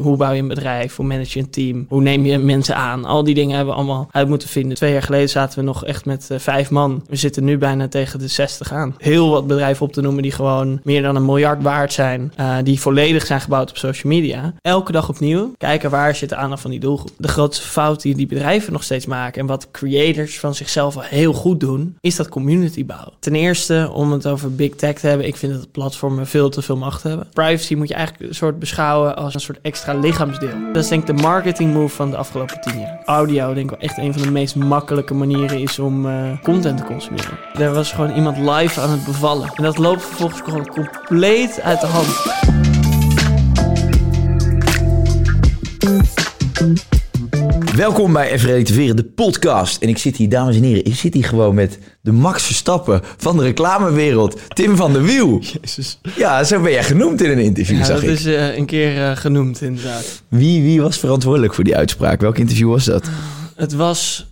Hoe bouw je een bedrijf? Hoe manage je een team? Hoe neem je mensen aan? Al die dingen hebben we allemaal uit moeten vinden. Twee jaar geleden zaten we nog echt met uh, vijf man. We zitten nu bijna tegen de 60 aan. Heel wat bedrijven op te noemen die gewoon meer dan een miljard waard zijn. Uh, die volledig zijn gebouwd op social media. Elke dag opnieuw kijken waar zit de aandacht van die doelgroep. De grootste fout die die bedrijven nog steeds maken en wat creators van zichzelf al heel goed doen, is dat community bouwen. Ten eerste, om het over big tech te hebben, ik vind dat platformen veel te veel macht hebben. Privacy moet je eigenlijk een soort beschouwen als een soort extra lichaamsdeel. Dat is denk ik de marketing move van de afgelopen tien jaar. Audio denk ik wel echt een van de meest makkelijke manieren is om uh, content te consumeren. Er was gewoon iemand live aan het bevallen. En dat loopt vervolgens gewoon compleet uit de hand. Welkom bij Even Relativeren, de podcast. En ik zit hier, dames en heren, ik zit hier gewoon met de Max Verstappen van de reclamewereld. Tim van der Wiel. Jezus. Ja, zo ben jij genoemd in een interview, Ja, zag dat ik. is uh, een keer uh, genoemd inderdaad. Wie, wie was verantwoordelijk voor die uitspraak? Welk interview was dat? Het was,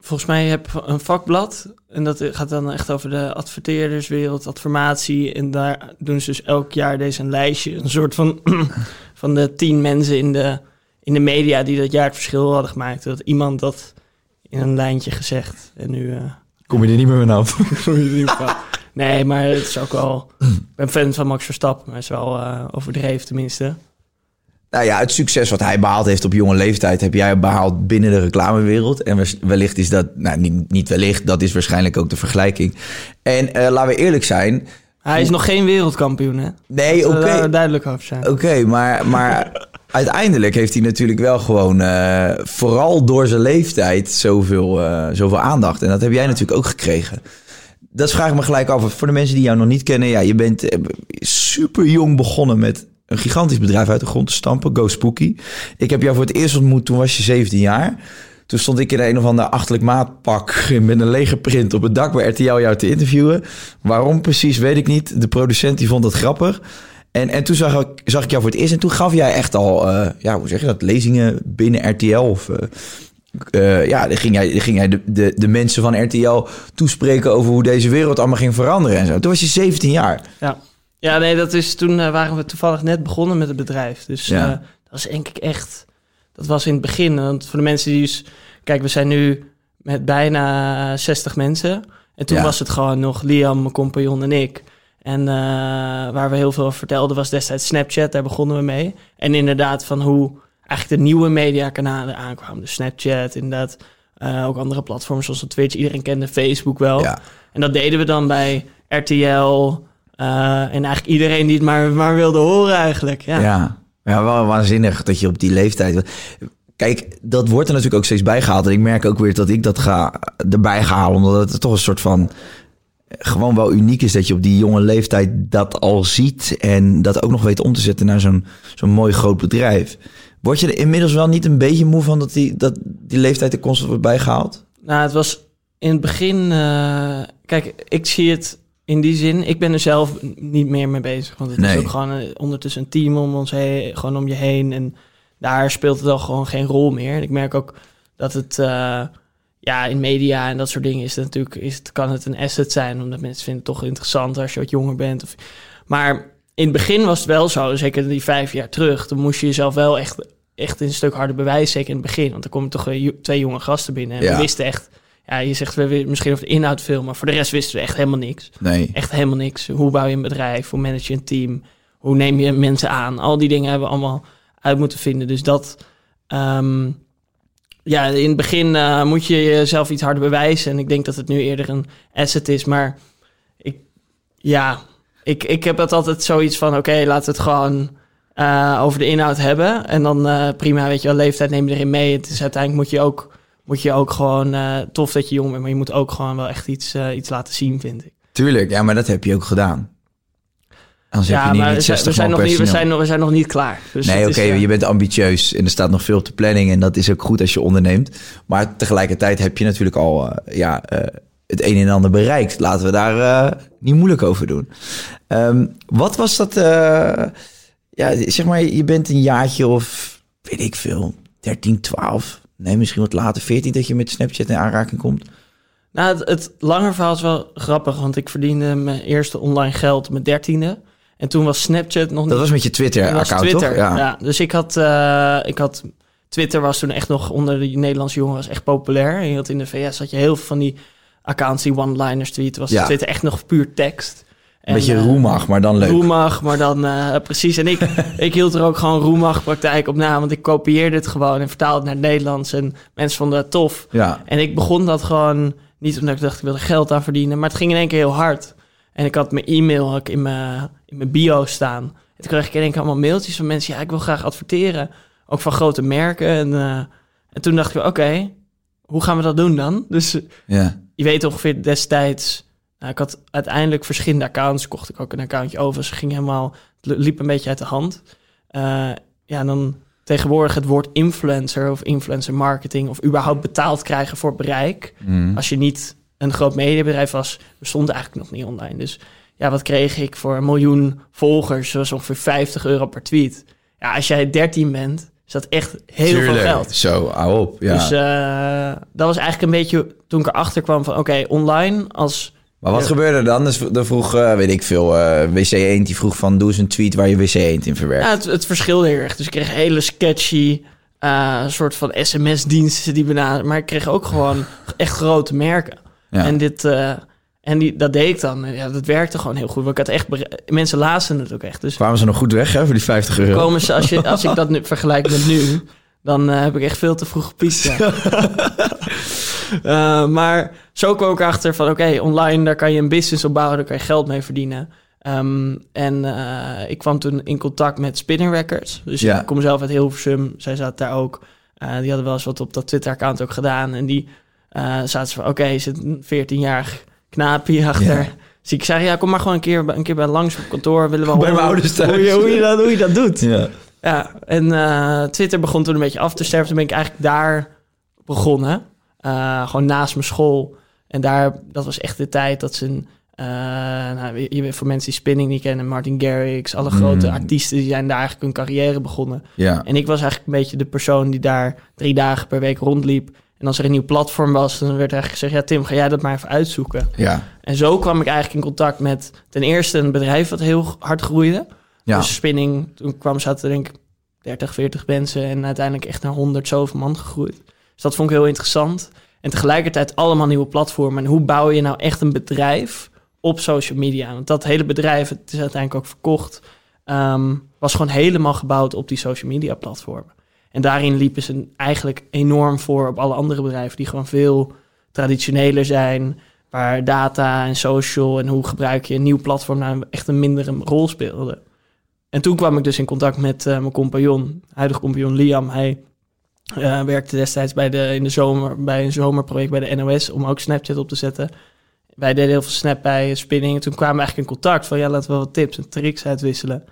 volgens mij heb een vakblad. En dat gaat dan echt over de adverteerderswereld, adformatie. En daar doen ze dus elk jaar deze een lijstje. Een soort van, van de tien mensen in de, in de media die dat jaar het verschil hadden gemaakt. Dat iemand dat in een lijntje gezegd. En nu... Uh, Kom je er niet meer van af? nee, maar het is ook wel... Ik ben fan van Max Verstappen, maar het is wel uh, overdreven tenminste. Nou ja, het succes wat hij behaald heeft op jonge leeftijd... heb jij behaald binnen de reclamewereld. En wellicht is dat... Nou, niet, niet wellicht, dat is waarschijnlijk ook de vergelijking. En uh, laten we eerlijk zijn... Hij is nog geen wereldkampioen, hè? Nee, oké. Okay. duidelijk over zijn. Oké, okay, maar... maar uiteindelijk heeft hij natuurlijk wel gewoon, uh, vooral door zijn leeftijd, zoveel, uh, zoveel aandacht. En dat heb jij natuurlijk ook gekregen. Dat vraag ik me gelijk af. Voor de mensen die jou nog niet kennen, ja, je bent uh, super jong begonnen met een gigantisch bedrijf uit de grond te stampen, Go Spooky. Ik heb jou voor het eerst ontmoet, toen was je 17 jaar. Toen stond ik in een of ander achterlijk maatpak met een lege print op het dak bij RTL jou te interviewen. Waarom precies, weet ik niet. De producent die vond dat grappig. En, en toen zag ik, zag ik jou voor het eerst en toen gaf jij echt al, uh, ja, hoe zeg je dat, lezingen binnen RTL of... Uh, uh, ja, dan ging jij, ging jij de, de, de mensen van RTL toespreken over hoe deze wereld allemaal ging veranderen en zo. Toen was je 17 jaar. Ja, ja nee, dat is, toen waren we toevallig net begonnen met het bedrijf. Dus Ja. dat was denk ik echt, dat was in het begin. Want voor de mensen die dus, kijk, we zijn nu met bijna 60 mensen. En toen Ja. was het gewoon nog Liam, mijn compagnon en ik. En uh, waar we heel veel over vertelden was destijds Snapchat, daar begonnen we mee. En inderdaad van hoe eigenlijk de nieuwe mediakanalen aankwamen. Dus Snapchat, inderdaad uh, ook andere platforms zoals Twitch. Iedereen kende Facebook wel. Ja. En dat deden we dan bij RTL uh, en eigenlijk iedereen die het maar, maar wilde horen eigenlijk. Ja. Ja. Ja, wel waanzinnig dat je op die leeftijd... Kijk, dat wordt er natuurlijk ook steeds bijgehaald. En ik merk ook weer dat ik dat ga erbij halen. Omdat het toch een soort van gewoon wel uniek is dat je op die jonge leeftijd dat al ziet en dat ook nog weet om te zetten naar zo'n zo'n mooi groot bedrijf. Word je er inmiddels wel niet een beetje moe van dat die, dat die leeftijd er constant wordt bijgehaald? Nou, het was in het begin. Uh, kijk, ik zie het in die zin. Ik ben er zelf niet meer mee bezig. Want het Nee. is ook gewoon uh, ondertussen een team om ons heen, gewoon om je heen. En daar speelt het al gewoon geen rol meer. En ik merk ook dat het. Uh, ja, in media en dat soort dingen is het natuurlijk, is het, kan het een asset zijn, omdat mensen vinden het toch interessant als je wat jonger bent. Of, maar in het begin was het wel zo, zeker die vijf jaar terug, dan moest je jezelf wel echt, echt een stuk harder bewijzen, zeker in het begin. Want er komen toch weer twee jonge gasten binnen en Ja. we wisten echt, ja, je zegt we weten misschien over de inhoud veel, maar voor de rest wisten we echt helemaal niks. Nee. Echt helemaal niks. Hoe bouw je een bedrijf? Hoe manage je een team? Hoe neem je mensen aan? Al die dingen hebben we allemaal uit moeten vinden. Dus dat, ehm, ja, in het begin uh, moet je jezelf iets harder bewijzen. En ik denk dat het nu eerder een asset is. Maar ik, ja, ik, ik heb het altijd zoiets van: oké, laten we het gewoon uh, over de inhoud hebben. En dan uh, prima, weet je wel, leeftijd neem je erin mee. Het is uiteindelijk moet je ook, moet je ook gewoon uh, tof dat je jong bent, maar je moet ook gewoon wel echt iets, uh, iets laten zien, vind ik. Tuurlijk, ja, maar dat heb je ook gedaan. Anders heb Ja, je niet, maar niet we, 60 we, zijn nog niet, we, zijn nog, we zijn nog niet klaar. Dus nee, oké, eh, je bent ambitieus en er staat nog veel op de planning en dat is ook goed als je onderneemt. Maar tegelijkertijd heb je natuurlijk al uh, ja, het een en ander bereikt. Laten we daar niet moeilijk over doen. Um, wat was dat? eh, ja, zeg maar, je bent een jaartje of weet ik veel, 13, 12, nee, misschien wat later, 14, dat je met Snapchat in aanraking komt. Nou, het, het lange verhaal is wel grappig, want ik verdiende mijn eerste online geld met dertiende. En toen was Snapchat nog niet... Dat was met je Twitter-account, Twitter. toch? Ja. dus ik had, eh, ik had... Twitter was toen echt nog onder de Nederlandse jongen was echt populair. En je had in de VS had je heel veel van die accounts die one-liners tweeten. Was Ja. Twitter echt nog puur tekst. Een beetje eh, roemag, maar dan leuk. Roemag, maar dan eh, precies. En ik, ik hield er ook gewoon roemag praktijk op na. Want ik kopieerde het gewoon en vertaalde het naar het Nederlands. En mensen vonden het tof. Ja, En ik begon dat gewoon niet omdat ik dacht ik wilde geld aan verdienen. Maar het ging in één keer heel hard. En ik had mijn e-mail had ik in, mijn, in mijn bio staan. En toen kreeg ik in één keer allemaal mailtjes van mensen. Ja, ik wil graag adverteren. Ook van grote merken. En, eh, en toen dacht ik, oké, hoe gaan we dat doen dan? Dus ja. je weet ongeveer destijds... Nou, ik had uiteindelijk verschillende accounts. Kocht ik ook een accountje over. Dus het ging helemaal... Het liep een beetje uit de hand. Eh, ja, en dan tegenwoordig het woord influencer of influencer marketing... of überhaupt betaald krijgen voor bereik... Mm. als je niet een groot mediabedrijf was, bestond eigenlijk nog niet online. Dus ja, wat kreeg ik voor een miljoen volgers? Dat was ongeveer 50 euro per tweet. Ja, als jij 13 bent, is dat echt heel Tuurlijk. veel geld. Zo, hou op. Ja. Dus eh, dat was eigenlijk een beetje toen ik erachter kwam van... oké, online als... maar wat ja. gebeurde er dan? Dus er vroeg, eh, weet ik veel, eh, WC Eend die vroeg van... doe eens een tweet waar je WC Eend in verwerkt. Ja, het, het verschilde heel erg. Dus ik kreeg hele sketchy... eh, soort van sms-diensten die benaderen. Maar ik kreeg ook gewoon echt grote merken. Ja. En, dit, en die, dat deed ik dan. En Ja, dat werkte gewoon heel goed. Want ik had echt mensen lazen het ook echt. Dus Kwamen ze nog goed weg hè, voor die 50 euro? komen ze, als, je, als ik dat nu vergelijk met nu, dan eh, heb ik echt veel te vroeg gepiekt. Ja. Eh, maar zo kwam ik achter van oké, online daar kan je een business op bouwen, daar kan je geld mee verdienen. Ehm, en eh, ik kwam toen in contact met Spinning Records. Dus Ja. ik kom zelf uit Hilversum. Zij zaten daar ook. Die hadden wel eens wat op dat Twitter-account ook gedaan. En die zaten ze van, oké, er zit een 14-jarig knaapje achter. Ja. Dus ik zei, ja, kom maar gewoon een keer, een keer bij langs op kantoor. Willen we Bij mijn ouders thuis. Hoe je, hoe, je dat, hoe je dat doet. Ja. Ja, en eh, Twitter begon toen een beetje af te sterven. Toen ben ik eigenlijk daar begonnen. Eh, gewoon naast mijn school. En daar, dat was echt de tijd dat ze... een, eh, nou, je- voor mensen die spinning niet kennen, Martin Garrix, alle grote Mm. artiesten, die zijn daar eigenlijk hun carrière begonnen. ja. En ik was eigenlijk een beetje de persoon die daar drie dagen per week rondliep. En als er een nieuw platform was, dan werd eigenlijk gezegd... ja, Tim, ga jij dat maar even uitzoeken. Ja. En zo kwam ik eigenlijk in contact met ten eerste een bedrijf wat heel hard groeide. Ja. Dus spinning, toen kwam zaten er denk ik 30, 40 mensen en uiteindelijk echt naar 100 zoveel man gegroeid. Dus dat vond ik heel interessant. En tegelijkertijd allemaal nieuwe platformen. En hoe bouw je nou echt een bedrijf op social media? Want dat hele bedrijf, het is uiteindelijk ook verkocht, ehm, was gewoon helemaal gebouwd op die social media platformen. En daarin liepen ze eigenlijk enorm voor op alle andere bedrijven die gewoon veel traditioneler zijn, waar data en social en hoe gebruik je een nieuw platform nou echt een mindere rol speelde. En toen kwam ik dus in contact met eh, mijn compagnon, huidige compagnon Liam. Hij eh, werkte destijds bij de, in de zomer bij een zomerproject bij de NOS om ook Snapchat op te zetten. Wij deden heel veel Snap bij spinning. En toen kwamen we eigenlijk in contact van ja, laten we wat tips en tricks uitwisselen.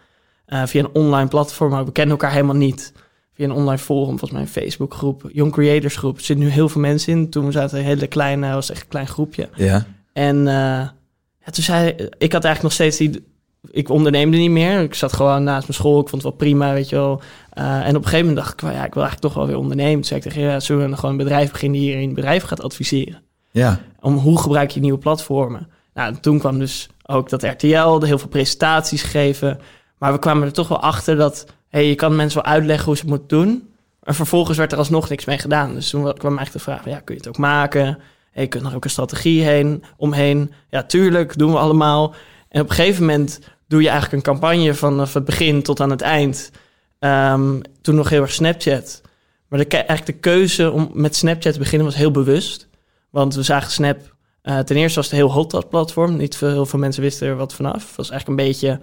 Eh, via een online platform, maar we kennen elkaar helemaal niet. Via een online forum, volgens mij een Facebookgroep, Young Creators groep. Er zitten nu heel veel mensen in. Toen zaten een hele kleine, was echt een klein groepje. Ja. En ja, toen zei ik had eigenlijk nog steeds die. Ik onderneemde niet meer. Ik zat gewoon naast mijn school. Ik vond het wel prima, weet je wel. Eh, en op een gegeven moment dacht ik, wel, ja, ik wil eigenlijk toch wel weer ondernemen. Toen zei ik tegen ja, zullen we gewoon een bedrijf beginnen die hier in het bedrijf gaat adviseren? Ja. Om hoe gebruik je nieuwe platformen? Nou, toen kwam dus ook dat RTL, de heel veel presentaties geven. Maar we kwamen er toch wel achter dat, hey, je kan mensen wel uitleggen hoe ze het moeten doen. En vervolgens werd er alsnog niks mee gedaan. Dus toen kwam eigenlijk de vraag, ja, kun je het ook maken? Hey, kun je er ook een strategie heen, omheen? Ja, tuurlijk, doen we allemaal. En op een gegeven moment doe je eigenlijk een campagne vanaf het begin tot aan het eind. Ehm, toen nog heel erg Snapchat. Maar de, eigenlijk de keuze om met Snapchat te beginnen was heel bewust. Want we zagen Snap... eh, ten eerste was het heel hot, dat platform. Niet veel, heel veel mensen wisten er wat vanaf. Het was eigenlijk een beetje...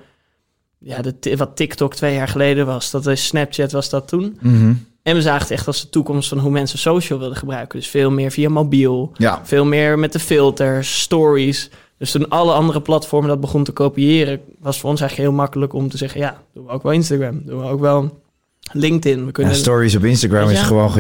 Ja, de, wat TikTok twee jaar geleden was. Dat is Snapchat was dat toen. Mhm. En we zagen het echt als de toekomst van hoe mensen social wilden gebruiken. Dus veel meer via mobiel. Ja. Veel meer met de filters, stories. Dus toen alle andere platformen dat begon te kopiëren... was voor ons eigenlijk heel makkelijk om te zeggen... ja, doen we ook wel Instagram. Doen we ook wel LinkedIn. We Ja, kunnen stories op Instagram is gewoon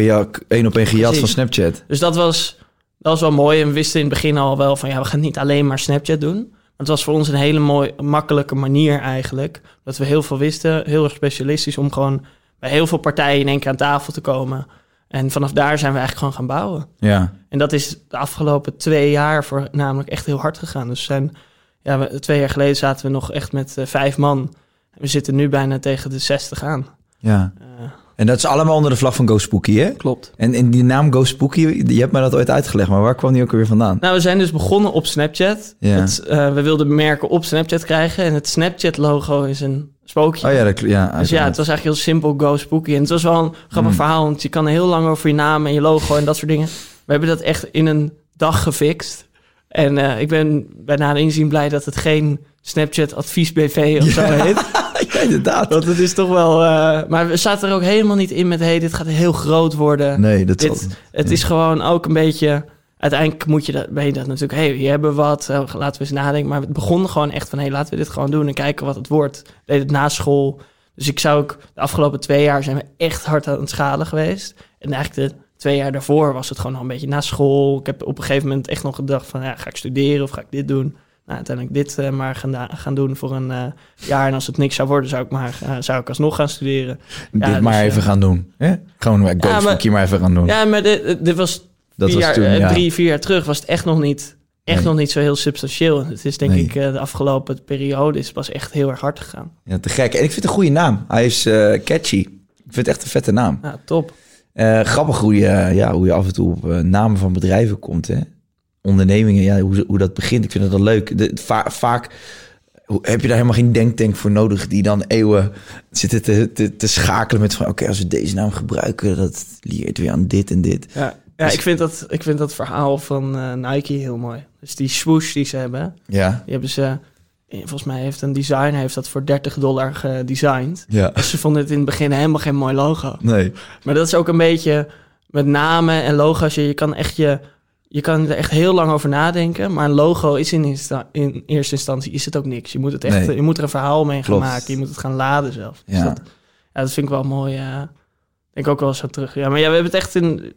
één op één gejat van Snapchat. Dus dat was, dat was wel mooi. En we wisten in het begin al wel van ja, we gaan niet alleen maar Snapchat doen. Maar het was voor ons een hele mooie, makkelijke manier eigenlijk. Dat we heel veel wisten, heel erg specialistisch, om gewoon bij heel veel partijen in één keer aan tafel te komen. En vanaf daar zijn we eigenlijk gewoon gaan bouwen. Ja. En dat is de afgelopen twee jaar voor namelijk echt heel hard gegaan. Dus zijn ja, we- twee jaar geleden zaten we nog echt met eh, vijf man. We zitten nu bijna tegen de 60 aan. Ja. Eh, En dat is allemaal onder de vlag van Go Spooky, hè? klopt. En, en die naam Go Spooky, je hebt mij dat ooit uitgelegd, maar waar kwam die ook weer vandaan? Nou, we zijn dus begonnen op Snapchat. Ja. Het, eh, we wilden merken op Snapchat krijgen. En het Snapchat-logo is een spookje. Oh ja, dat, ja, Dus ja, het was eigenlijk heel simpel, go spooky. En het was wel een grappig Mm. verhaal, want je kan er heel lang over je naam en je logo en dat soort dingen. We hebben dat echt in een dag gefixt. En eh, ik ben bij nader inzien blij dat het geen Snapchat Advies BV of zo heet. ja, inderdaad. Want het is toch wel... eh, maar we zaten er ook helemaal niet in met... hey, dit gaat heel groot worden. Nee, dat Dit- zal- Het Ja. is gewoon ook een beetje... Uiteindelijk moet je dat, ben je dat natuurlijk... hey, hier hebben we wat, eh, laten we eens nadenken. Maar het begon gewoon echt van... hey, laten we dit gewoon doen en kijken wat het wordt. We deden het na school. Dus ik zou ook... De afgelopen twee jaar zijn we echt hard aan het schalen geweest. En eigenlijk de twee jaar daarvoor was het gewoon nog een beetje na school. Ik heb op een gegeven moment echt nog gedacht van... Ja, ga ik studeren of ga ik dit doen? Nou, uiteindelijk dit eh, maar gaan, gaan doen voor een eh, jaar. En als het niks zou worden, zou ik, maar, eh, zou ik alsnog gaan studeren. dit Ja, maar dus, even gaan doen. Hè? Gewoon Go Ja, maar- maar even gaan doen. Ja, maar dit, dit was dat was jaar, toen, ja. drie, vier jaar terug was het echt nog niet, echt Nee. nog niet zo heel substantieel. Het is denk Nee. ik de afgelopen periode is pas echt heel erg hard gegaan. ja, te gek. En ik vind het een goede naam. Hij is catchy. Ik vind het echt een vette naam. Ja, top. Eh, grappig hoe je, ja, hoe je af en toe op eh, namen van bedrijven komt. Hè? Ondernemingen, ja, hoe, hoe dat begint. Ik vind het wel leuk. De, va- vaak hoe- heb je daar helemaal geen denktank voor nodig... die dan eeuwen zitten te, te, te schakelen met van... oké, als we deze naam gebruiken... dat leert weer aan dit en dit. Ja, ja Dus- ik, vind dat, ik vind dat verhaal van eh, Nike heel mooi. Dus die swoosh die ze hebben, Ja, die hebben ze... eh, Volgens mij heeft een designer heeft dat voor 30 dollar gedesigned. ja. Dus ze vonden het in het begin helemaal geen mooi logo. Nee. Maar dat is ook een beetje met namen en logo's. Je, je kan echt je, je kan er echt heel lang over nadenken. Maar een logo is in, insta- in eerste instantie is het ook niks. Je moet het echt, Nee. je moet er een verhaal mee gaan Klopt. maken. Je moet het gaan laden zelf. Dus Ja. dat, ja, dat vind ik wel mooi. ja. denk ik ook wel zo terug. Ja, maar ja, we hebben het echt in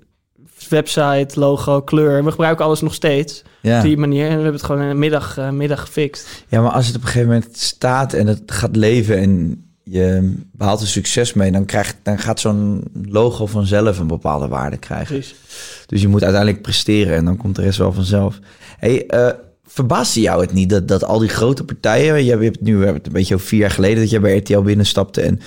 website, logo, kleur. We gebruiken alles nog steeds Ja. op die manier. En we hebben het gewoon in de middag, eh, middag gefixt. ja, maar als het op een gegeven moment staat en het gaat leven... en je behaalt er succes mee... dan, krijgt, dan gaat zo'n logo vanzelf een bepaalde waarde krijgen. Precies. Dus je moet uiteindelijk presteren en dan komt de rest wel vanzelf. Hey, eh verbaasde jou het niet dat, dat al die grote partijen... Je hebt, nu we hebben het een beetje over vier jaar geleden... dat je bij RTL binnenstapte en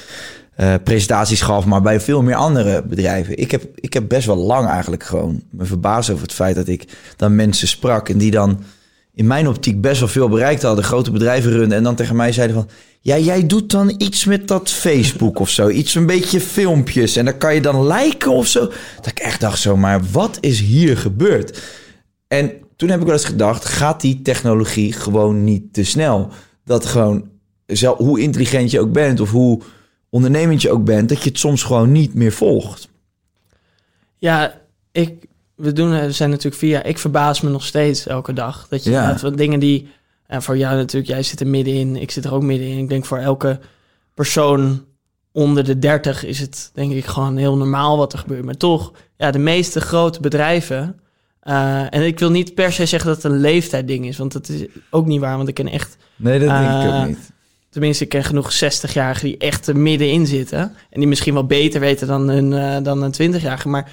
eh, presentaties gaf... maar bij veel meer andere bedrijven. Ik heb, ik heb best wel lang eigenlijk gewoon me verbaasd over het feit... dat ik dan mensen sprak en die dan in mijn optiek best wel veel bereikt hadden. Grote bedrijven runnen en dan tegen mij zeiden van... Ja, jij doet dan iets met dat Facebook of zo. Iets een beetje filmpjes. En dan kan je dan liken of zo. Dat ik echt dacht zo, maar wat is hier gebeurd? En toen heb ik wel eens gedacht, gaat die technologie gewoon niet te snel? Dat gewoon, hoe intelligent je ook bent of hoe ondernemend je ook bent... dat je het soms gewoon niet meer volgt. Ja, ik, we, doen, we zijn natuurlijk via. Ik verbaas me nog steeds elke dag. Dat je Ja. wat dingen die. En voor jou natuurlijk, jij zit er middenin. Ik zit er ook middenin. Ik denk voor elke persoon onder de 30 is het denk ik gewoon heel normaal wat er gebeurt. Maar toch, ja, de meeste grote bedrijven. eh, en ik wil niet per se zeggen dat het een leeftijdding is, want dat is ook niet waar. Want ik ken echt Nee, dat denk ik Eh, ook niet. Tenminste, ik ken genoeg 60-jarigen die echt er middenin zitten. En die misschien wel beter weten dan een, eh, dan een 20-jarige. Maar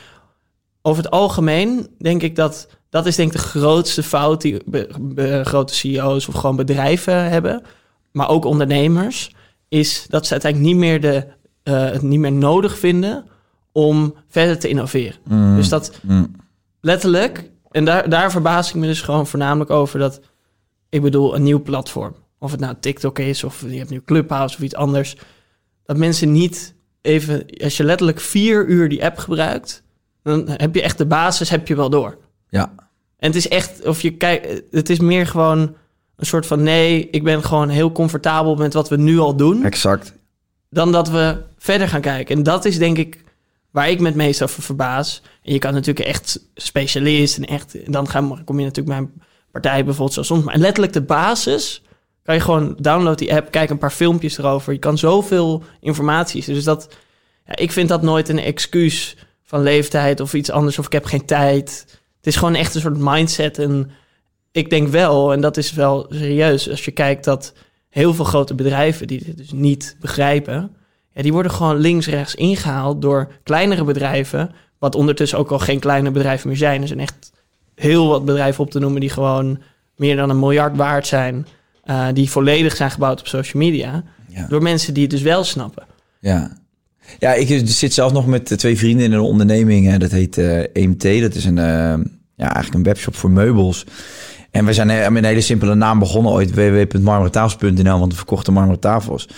over het algemeen denk ik dat... Dat is denk ik de grootste fout die be- be- grote CEO's of gewoon bedrijven hebben. Maar ook ondernemers. Is dat ze uiteindelijk niet meer, de, eh, het niet meer nodig vinden om verder te innoveren. Mm, Dus dat mm. letterlijk, en daar, daar verbaas ik me dus gewoon voornamelijk over dat, ik bedoel, een nieuw platform. Of het nou TikTok is, of je hebt nu Clubhouse of iets anders. Dat mensen niet even, als je letterlijk vier uur die app gebruikt, dan heb je echt de basis, heb je wel door. Ja, En het is echt, of je kijkt, het is meer gewoon een soort van nee, ik ben gewoon heel comfortabel met wat we nu al doen exact. dan dat we verder gaan kijken. En dat is denk ik waar ik me het meest over verbaas. En je kan natuurlijk echt specialist en echt... En dan gaan, kom je natuurlijk bij een partij bijvoorbeeld zoals soms. Maar letterlijk de basis kan je gewoon download die app, kijk een paar filmpjes erover. Je kan zoveel informatie. Dus dat, ja, ik vind dat nooit een excuus van leeftijd of iets anders. Of ik heb geen tijd. Het is gewoon echt een soort mindset. En ik denk wel, en dat is wel serieus, als je kijkt dat heel veel grote bedrijven die dit dus niet begrijpen, ja, die worden gewoon links-rechts ingehaald door kleinere bedrijven, wat ondertussen ook al geen kleine bedrijven meer zijn. Er zijn echt heel wat bedrijven op te noemen die gewoon meer dan een miljard waard zijn. Eh, die volledig zijn gebouwd op social media. Ja. Door mensen die het dus wel snappen. Ja. Ja, ik zit zelf nog met twee vrienden in een onderneming. hè, Dat heet eh, EMT. Dat is een, eh, ja, eigenlijk een webshop voor meubels. En we zijn eh, met een hele simpele naam begonnen ooit. www.marmertafels.nl, want we verkochten marmeren tafels.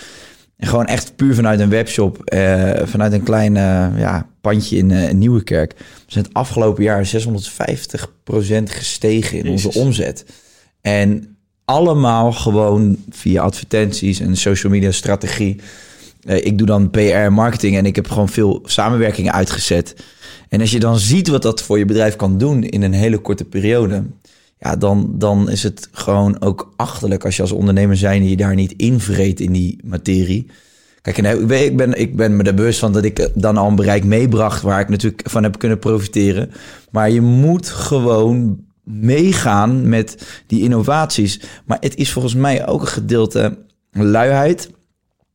En gewoon echt puur vanuit een webshop. eh, vanuit een klein eh, ja, pandje in eh, Nieuwekerk. We zijn het afgelopen jaar 650% gestegen in onze Jezus. omzet. En allemaal gewoon via advertenties en social media strategie. Eh, ik doe dan PR marketing en ik heb gewoon veel samenwerkingen uitgezet. En als je dan ziet wat dat voor je bedrijf kan doen in een hele korte periode, ja, dan, dan is het gewoon ook achterlijk als je als ondernemer zijn je daar niet invreet in die materie. Kijk, en ik ben, ik ben, ik ben me er bewust van dat ik eh, dan al een bereik meebracht waar ik natuurlijk van heb kunnen profiteren. Maar je moet gewoon meegaan met die innovaties. Maar het is volgens mij ook een gedeelte luiheid.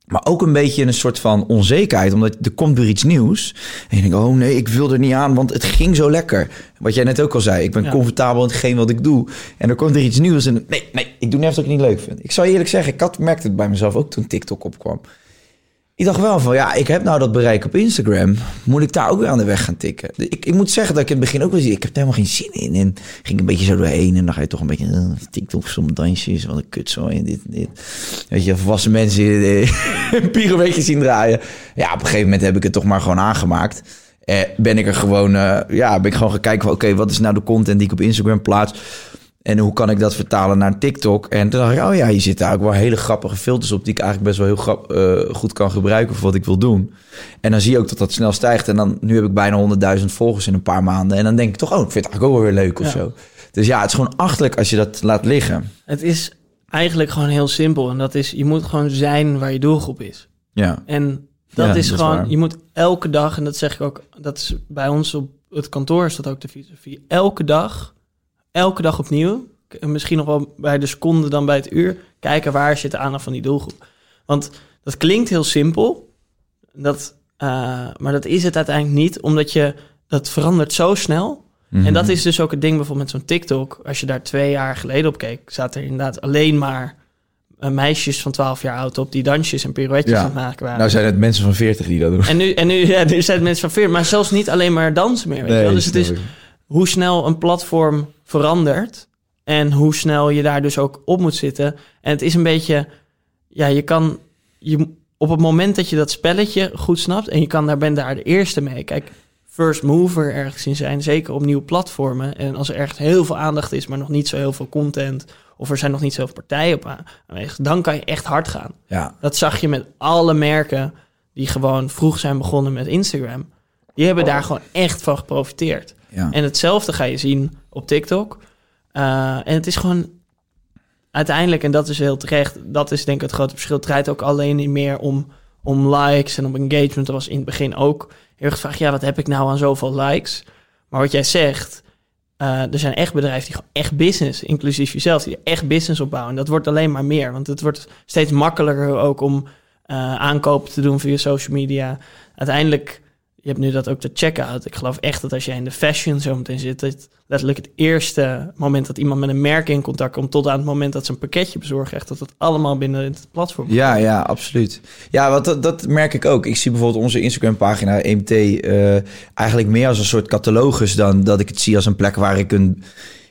Maar ook een beetje een soort van onzekerheid, omdat er komt weer iets nieuws. En je denkt, oh nee, ik wil er niet aan, want het ging zo lekker. Wat jij net ook al zei, ik ben Ja. comfortabel in hetgeen wat ik doe. En er komt er iets nieuws en nee, nee, ik doe net wat ik niet leuk vind. Ik zou je eerlijk zeggen, ik had, merkte het bij mezelf ook toen TikTok opkwam. Ik dacht wel van, ja, ik heb nou dat bereik op Instagram. Moet ik daar ook weer aan de weg gaan tikken? Ik, ik moet zeggen dat ik in het begin ook wel zie, ik heb er helemaal geen zin in. En ging een beetje zo doorheen en dan ga je toch een beetje eh, TikTok, soms dansjes, wat een zo en dit en dit. Weet je, volwassen mensen eh, een pirouetje zien draaien. Ja, op een gegeven moment heb ik het toch maar gewoon aangemaakt. Eh, ben ik er gewoon, eh, ja, ben ik gewoon gaan kijken van, oké, wat is nou de content die ik op Instagram plaats? En hoe kan ik dat vertalen naar TikTok? En toen dacht ik, oh ja, hier zitten eigenlijk wel hele grappige filters op... die ik eigenlijk best wel heel grap, eh, goed kan gebruiken voor wat ik wil doen. En dan zie je ook dat dat snel stijgt. En dan, nu heb ik bijna 100.000 volgers in een paar maanden. En dan denk ik toch, oh, ik vind het eigenlijk ook wel weer leuk of Ja. zo. Dus ja, het is gewoon achterlijk als je dat laat liggen. Het is eigenlijk gewoon heel simpel. En dat is, je moet gewoon zijn waar je doelgroep is. Ja, En dat Ja, is dat gewoon, je moet elke dag, en dat zeg ik ook, dat is bij ons op het kantoor is dat ook de filosofie. Elke dag, elke dag opnieuw, misschien nog wel bij de seconde dan bij het uur, kijken waar zit de aandacht van die doelgroep. Want dat klinkt heel simpel, dat, eh, maar dat is het uiteindelijk niet, omdat je, dat verandert zo snel. Mhm. En dat is dus ook het ding bijvoorbeeld met zo'n TikTok. Als je daar twee jaar geleden op keek, zaten er inderdaad alleen maar eh, meisjes van 12 jaar oud op die dansjes en pirouetjes Ja. aan het maken waren. Nou zijn het mensen van 40 die dat doen. En nu, en nu, ja, nu zijn het mensen van 40, maar zelfs niet alleen maar dansen meer. Weet wel? Dus het is. Hoe snel een platform verandert en hoe snel je daar dus ook op moet zitten. En het is een beetje, ja, je kan, je, op het moment dat je dat spelletje goed snapt en je kan daar, bent daar de eerste mee. Kijk, first mover ergens in zijn, zeker op nieuwe platformen. En als er echt heel veel aandacht is, maar nog niet zo heel veel content, of er zijn nog niet zoveel partijen op aan- aanwezig, dan kan je echt hard gaan. Ja, Dat zag je met alle merken die gewoon vroeg zijn begonnen met Instagram. Die hebben daar gewoon echt van geprofiteerd. Ja. En hetzelfde ga je zien op TikTok. Eh, en het is gewoon uiteindelijk, en dat is heel terecht, dat is denk ik het grote verschil. Het draait ook alleen meer om, om likes en om engagement. Dat was in het begin ook heel erg gevraagd, ja, wat heb ik nou aan zoveel likes? Maar wat jij zegt, eh, er zijn echt bedrijven die gewoon echt business, inclusief jezelf, die echt business opbouwen. En dat wordt alleen maar meer, want het wordt steeds makkelijker ook om eh, aankopen te doen via social media. Uiteindelijk, je hebt nu dat ook de checkout. Ik geloof echt dat als jij in de fashion zo meteen zit, dat letterlijk het eerste moment dat iemand met een merk in contact komt, tot aan het moment dat ze een pakketje bezorgen, echt dat het allemaal binnen het platform. Ja, ja, absoluut. Ja, wat dat, merk ik ook. Ik zie bijvoorbeeld onze Instagram-pagina EMT eh, eigenlijk meer als een soort catalogus dan dat ik het zie als een plek waar ik een.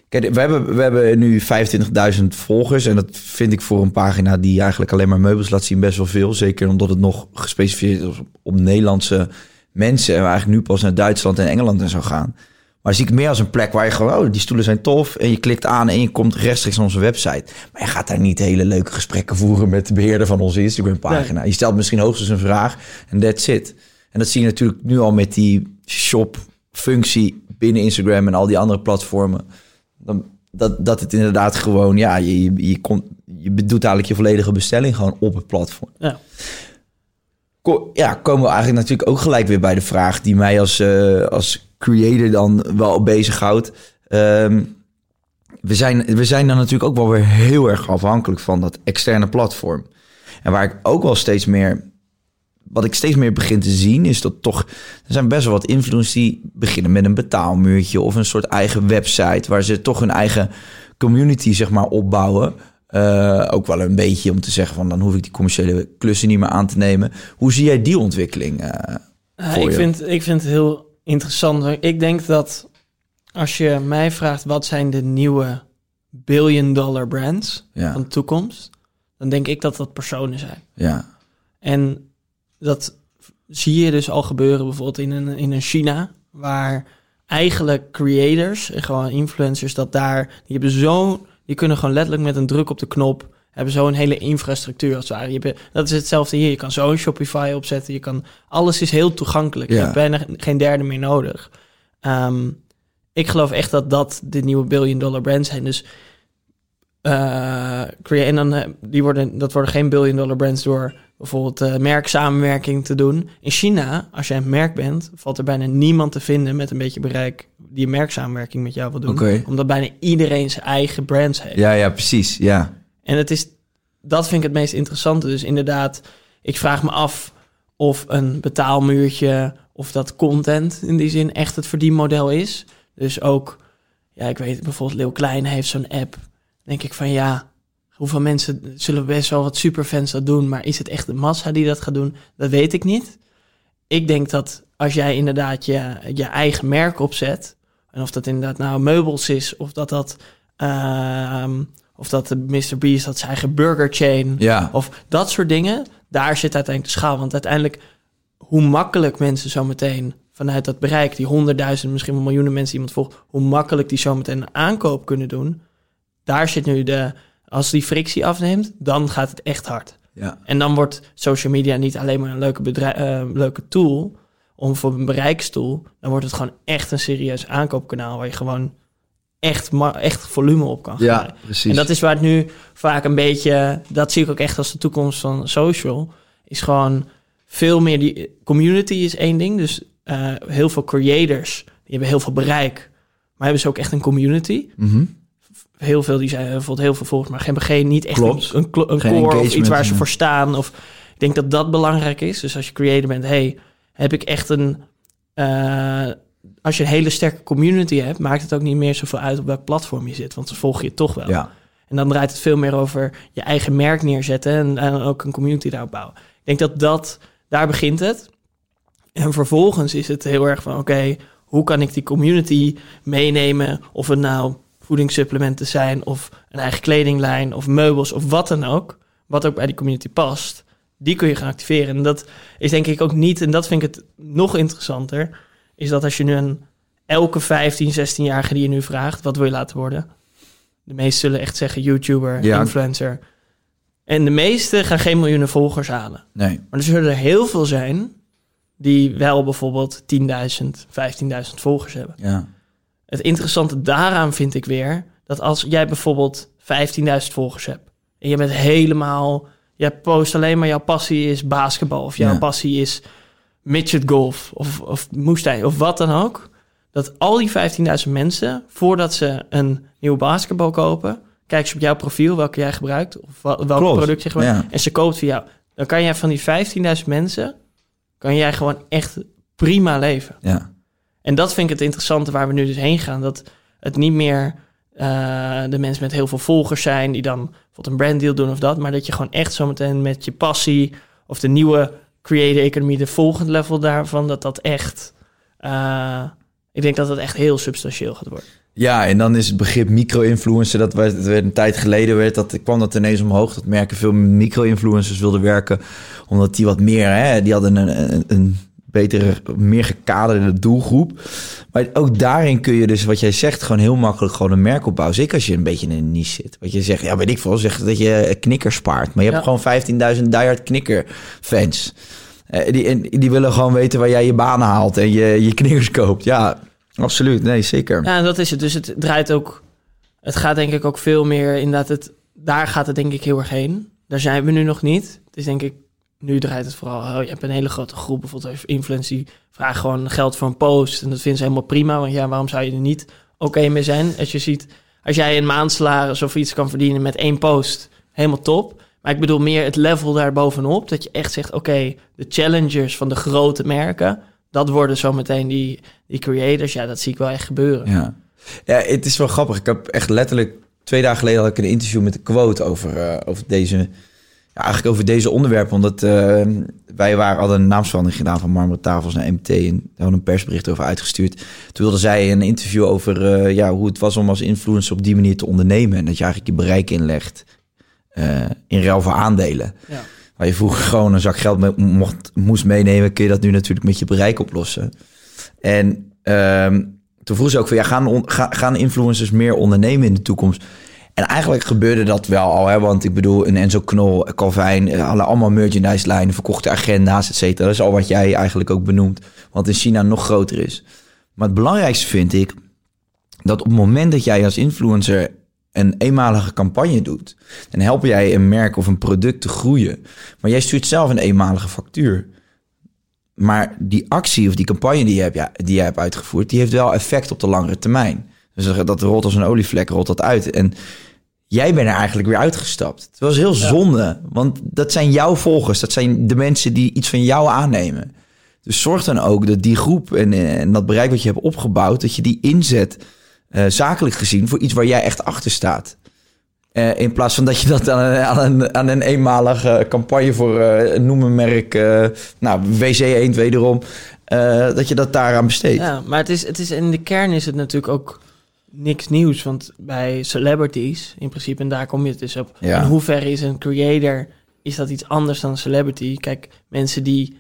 Kijk, we hebben, we hebben nu 25.000 volgers en dat vind ik voor een pagina die eigenlijk alleen maar meubels laat zien best wel veel. Zeker omdat het nog gespecificeerd is op Nederlandse mensen en we eigenlijk nu pas naar Duitsland en Engeland en zo gaan. Maar zie ik meer als een plek waar je gewoon, oh, die stoelen zijn tof. En je klikt aan en je komt rechtstreeks naar onze website. Maar je gaat daar niet hele leuke gesprekken voeren met de beheerder van onze Instagram-pagina. Je stelt misschien hoogstens een vraag en that's it. En dat zie je natuurlijk nu al met die shop-functie binnen Instagram en al die andere platformen. Dan, dat, dat het inderdaad gewoon, ja, je, je, je, komt, je doet eigenlijk je volledige bestelling gewoon op het platform. Ja. Ko- ja, komen we eigenlijk natuurlijk ook gelijk weer bij de vraag die mij als, eh, als creator dan wel bezighoudt. Ehm we, zijn, we zijn dan natuurlijk ook wel weer heel erg afhankelijk van dat externe platform. En waar ik ook wel steeds meer, wat ik steeds meer begin te zien, is dat toch, er zijn best wel wat influencers die beginnen met een betaalmuurtje of een soort eigen website, waar ze toch hun eigen community zeg maar opbouwen. Eh, ook wel een beetje om te zeggen van dan hoef ik die commerciële klussen niet meer aan te nemen. Hoe zie jij die ontwikkeling? eh, voor ik, je? vind, ik vind het heel interessant. Ik denk dat als je mij vraagt wat zijn de nieuwe billion dollar brands ja, van de toekomst, dan denk ik dat dat personen zijn. ja, En dat zie je dus al gebeuren bijvoorbeeld in een, in een China, waar eigenlijk creators en gewoon influencers dat daar, die hebben zo, die kunnen gewoon letterlijk met een druk op de knop, hebben zo'n hele infrastructuur als het ware. Je hebt, dat is hetzelfde hier. Je kan zo een Shopify opzetten. Je kan, alles is heel toegankelijk. Je hebt bijna geen derde meer nodig. Ehm, ik geloof echt dat dat de nieuwe billion dollar brands zijn. Dus crea- en dan, eh, die worden, dat worden geen billion dollar brands door bijvoorbeeld eh, merksamenwerking te doen. In China, als jij een merk bent, valt er bijna niemand te vinden met een beetje bereik die een merksamenwerking met jou wil doen. Omdat bijna iedereen zijn eigen brands heeft. ja, ja, precies. Ja, En het is, dat vind ik het meest interessante. Dus inderdaad, ik vraag me af of een betaalmuurtje of dat content in die zin echt het verdienmodel is. Dus ook, ja, ik weet bijvoorbeeld, Leeuw Klein heeft zo'n app. denk ik van ja, hoeveel mensen zullen best wel wat superfans dat doen, maar is het echt de massa die dat gaat doen? Dat weet ik niet. Ik denk dat als jij inderdaad je, je eigen merk opzet, en of dat inderdaad nou meubels is, of dat dat, ehm, of dat de Mr. Beast dat zijn eigen burger chain, ja, of dat soort dingen, daar zit uiteindelijk de schaal. Want uiteindelijk, hoe makkelijk mensen zometeen vanuit dat bereik, die honderdduizend, misschien wel miljoenen mensen iemand volgt, hoe makkelijk die zometeen een aankoop kunnen doen, daar zit nu de, als die frictie afneemt, dan gaat het echt hard. ja, En dan wordt social media niet alleen maar een leuke, bedrijf, eh, leuke tool om voor een bereikstoel. Dan wordt het gewoon echt een serieus aankoopkanaal waar je gewoon echt, echt volume op kan ja, gooien. precies. En dat is waar het nu vaak een beetje, dat zie ik ook echt als de toekomst van social, is gewoon veel meer die community is één ding. Dus eh, heel veel creators, die hebben heel veel bereik, maar hebben ze ook echt een community. Mhm. Heel veel die zijn bijvoorbeeld heel veel volgers, maar geen niet echt Klopt. een, een, een core of iets waar ze voor staan. Of ik denk dat dat belangrijk is. Dus als je creator bent, hey, heb ik echt een eh, als je een hele sterke community hebt, maakt het ook niet meer zoveel uit op welk platform je zit, want dan volg je toch wel. Ja, En dan draait het veel meer over je eigen merk neerzetten en, en ook een community daarop bouwen. Ik denk dat dat, daar begint het. En vervolgens is het heel erg van, oké, hoe kan ik die community meenemen? Of het nou voedingssupplementen zijn, of een eigen kledinglijn, of meubels, of wat dan ook. Wat ook bij die community past. Die kun je gaan activeren. En dat is denk ik ook niet, en dat vind ik het nog interessanter, is dat als je nu een elke 15, 16-jarige die je nu vraagt, wat wil je laten worden? De meesten zullen echt zeggen YouTuber, Ja. influencer. En de meesten gaan geen miljoenen volgers halen. nee, Maar er zullen er heel veel zijn die wel bijvoorbeeld 10.000, 15.000 volgers hebben. ja, Het interessante daaraan vind ik weer dat als jij bijvoorbeeld 15.000 volgers hebt en je bent helemaal, jij post alleen maar jouw passie is basketbal of jouw Ja. passie is midget golf of, of moestuin of wat dan ook, dat al die 15.000 mensen voordat ze een nieuwe basketbal kopen, kijken ze op jouw profiel welke jij gebruikt of welk Klopt, product je gebruikt ja. en ze koopt via jou. Dan kan jij van die 15.000 mensen kan jij gewoon echt prima leven. ja, En dat vind ik het interessante waar we nu dus heen gaan. Dat het niet meer eh, de mensen met heel veel volgers zijn... die dan bijvoorbeeld een branddeal doen of dat... maar dat je gewoon echt zometeen met je passie... of de nieuwe creator economy, de volgende level daarvan... dat dat echt... eh, ik denk dat dat echt heel substantieel gaat worden. Ja, en dan is het begrip micro-influencer, dat werd, werd een tijd geleden, werd dat, kwam dat ineens omhoog. Dat merken veel micro-influencers wilden werken, omdat die wat meer, hè, die hadden een, een, een betere, meer gekaderde doelgroep. Maar ook daarin kun je dus, wat jij zegt, gewoon heel makkelijk gewoon een merk opbouwen. Zeker als je een beetje in een niche zit. Wat je zegt, ja, weet ik veel, zeg dat je knikkers spaart. Maar je hebt gewoon 15.000 diehard knikker fans. Eh, die, die willen gewoon weten waar jij je banen haalt en je, je knikkers koopt. Ja, absoluut. Nee, zeker. Ja, en dat is het. Dus het draait ook... Het gaat denk ik ook veel meer inderdaad... Het, daar gaat het denk ik heel erg heen. Daar zijn we nu nog niet. Het is denk ik... Nu draait het vooral... Oh, je hebt een hele grote groep, bijvoorbeeld influencers... die vragen gewoon geld voor een post. En dat vinden ze helemaal prima. Want ja, waarom zou je er niet oké mee zijn? Als je ziet... Als jij een maandsalaris of iets kan verdienen met één post... Helemaal top. Maar ik bedoel meer het level daarbovenop. Dat je echt zegt... Oké, de challengers van de grote merken... Dat worden zometeen die, die creators. Ja, dat zie ik wel echt gebeuren. Ja. ja, het is wel grappig. Ik heb echt letterlijk twee dagen geleden had ik een interview met de quote over, eh, over deze, ja, eigenlijk over deze onderwerpen. Omdat eh, wij waren, hadden een naamsverandering gedaan van Marmeren Tafels naar MT en daar hadden een persbericht over uitgestuurd. Toen wilde zij een interview over eh, ja, hoe het was om als influencer op die manier te ondernemen. En dat je eigenlijk je bereik inlegt eh, in ruil voor aandelen. Ja. Waar je vroeger gewoon een zak geld mee, mocht, moest meenemen, kun je dat nu natuurlijk met je bereik oplossen. En ehm, toen vroeg ze ook van, ja, gaan, on- gaan influencers meer ondernemen in de toekomst? En eigenlijk gebeurde dat wel al, hè? want ik bedoel, een Enzo Knol, Calvin, eh, hadden allemaal merchandise lijnen, verkochte agenda's, et cetera. Dat is al wat jij eigenlijk ook benoemt, want in China nog groter is. Maar het belangrijkste vind ik, dat op het moment dat jij als influencer een eenmalige campagne doet, dan help jij een merk of een product te groeien. Maar jij stuurt zelf een eenmalige factuur. Maar die actie of die campagne die je hebt, ja, die je hebt uitgevoerd, die heeft wel effect op de langere termijn. Dus dat rolt als een olievlek, rolt dat uit. En jij bent er eigenlijk weer uitgestapt. Het was heel zonde, want dat zijn jouw volgers. Dat zijn de mensen die iets van jou aannemen. Dus zorg dan ook dat die groep en, en dat bereik wat je hebt opgebouwd, dat je die inzet, eh, zakelijk gezien, voor iets waar jij echt achter staat. Eh, in plaats van dat je dat aan een, aan een, aan een eenmalige campagne voor eh noem een merk, eh, nou WC Eend wederom, eh, dat je dat daaraan besteedt. Ja, maar het is, het is, in de kern is het natuurlijk ook niks nieuws. Want bij celebrities, in principe, en daar kom je het dus op. Ja. In hoeverre is een creator, is dat iets anders dan een celebrity? Kijk, mensen die...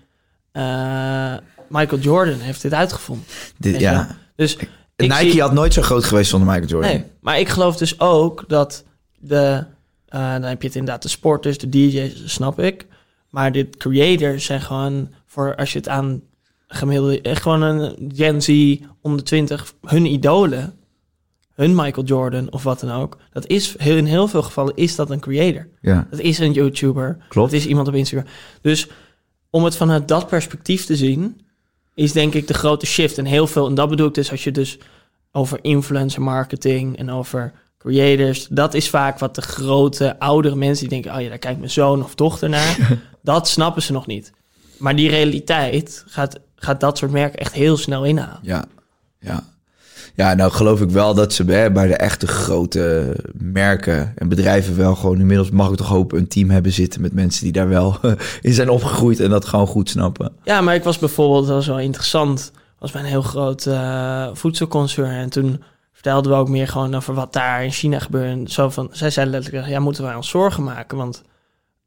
eh, Michael Jordan heeft dit uitgevonden. Dit, ja. Dus ik Nike zie- had nooit zo groot geweest zonder Michael Jordan. Nee, maar ik geloof dus ook dat de... eh, dan heb je het inderdaad de sporters, de DJ's, snap ik. Maar de creators zijn gewoon voor als je het aan gemiddelde... Echt gewoon een Gen Z onder 20, hun idolen, hun Michael Jordan of wat dan ook. Dat is heel, in heel veel gevallen is dat een creator. Ja, Dat is een YouTuber. klopt. Dat is iemand op Instagram. Dus om het vanuit dat perspectief te zien, is denk ik de grote shift. En heel veel, en dat bedoel ik dus als je dus over influencer marketing en over creators, dat is vaak wat de grote, oudere mensen die denken, oh ja, daar kijkt mijn zoon of dochter naar. dat snappen ze nog niet. Maar die realiteit gaat, gaat dat soort merken echt heel snel inhalen. Ja, ja. Ja, nou geloof ik wel dat ze bij, bij de echte grote merken en bedrijven wel gewoon inmiddels, mag ik toch hopen, een team hebben zitten met mensen die daar wel in zijn opgegroeid en dat gewoon goed snappen. Ja, maar ik was bijvoorbeeld, dat was wel interessant, was bij een heel groot voedselconcern. En toen vertelden we ook meer gewoon over wat daar in China gebeurde. En Zo van, zij zeiden letterlijk, ja, moeten wij ons zorgen maken? Want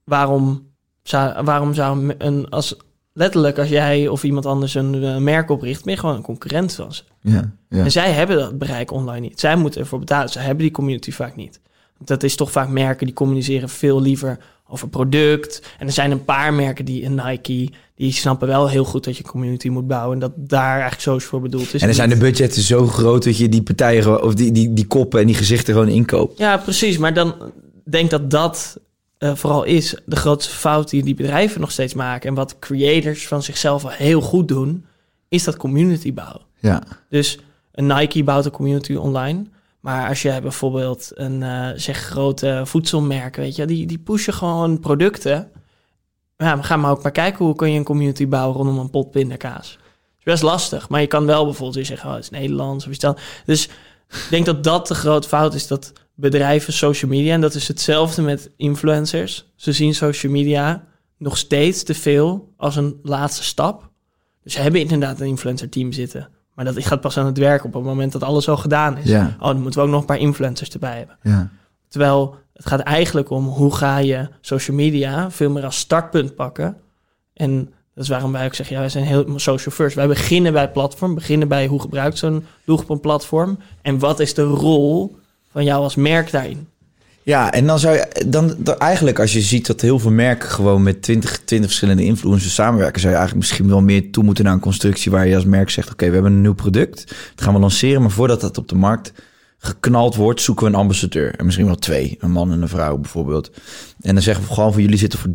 waarom zou, waarom zou een, als, letterlijk als jij of iemand anders een eh, merk opricht, je gewoon een concurrent ze. Ja, ja. En zij hebben dat bereik online niet. Zij moeten ervoor betalen. Zij hebben die community vaak niet. Dat is toch vaak merken die communiceren veel liever over product. En er zijn een paar merken die een Nike, die snappen wel heel goed dat je community moet bouwen. En dat daar eigenlijk social voor bedoeld is. En dan zijn de budgetten zo groot dat je die partijen gewoon- of die, die, die koppen en die gezichten gewoon inkoopt. Ja, precies. Maar dan denk dat dat eh, vooral is de grootste fout die die bedrijven nog steeds maken. En wat creators van zichzelf al heel goed doen, is dat community bouwen. Ja, Dus een Nike bouwt een community online. Maar als jij bijvoorbeeld een eh, zeg grote voedselmerken, weet je, die, die pushen gewoon producten. Ja, we gaan maar ook maar kijken hoe kun je een community bouwen rondom een pot pindakaas. Het is best lastig, maar je kan wel bijvoorbeeld weer zeggen, oh, het is Nederlands of iets dan. Dus ik denk dat dat de grote fout is, dat bedrijven social media, en dat is hetzelfde met influencers. Ze zien social media nog steeds te veel als een laatste stap. Dus ze hebben inderdaad een influencer team zitten. Maar dat gaat pas aan het werk op het moment dat alles al gedaan is. ja, Oh, dan moeten we ook nog een paar influencers erbij hebben. ja. Terwijl het gaat eigenlijk om hoe ga je social media veel meer als startpunt pakken. En dat is waarom wij ook zeggen, ja, wij zijn heel social first. Wij beginnen bij het platform, beginnen bij hoe gebruikt zo'n doelgroep een platform. En wat is de rol van jou als merk daarin? Ja, en dan zou je dan, dan eigenlijk als je ziet dat heel veel merken gewoon met 20, 20 verschillende influencers samenwerken, zou je eigenlijk misschien wel meer toe moeten naar een constructie waar je als merk zegt: Oké, we hebben een nieuw product, dat gaan we lanceren, maar voordat dat op de markt geknald wordt, zoeken we een ambassadeur. En misschien wel twee, een man en een vrouw bijvoorbeeld. En dan zeggen we gewoon van jullie zitten voor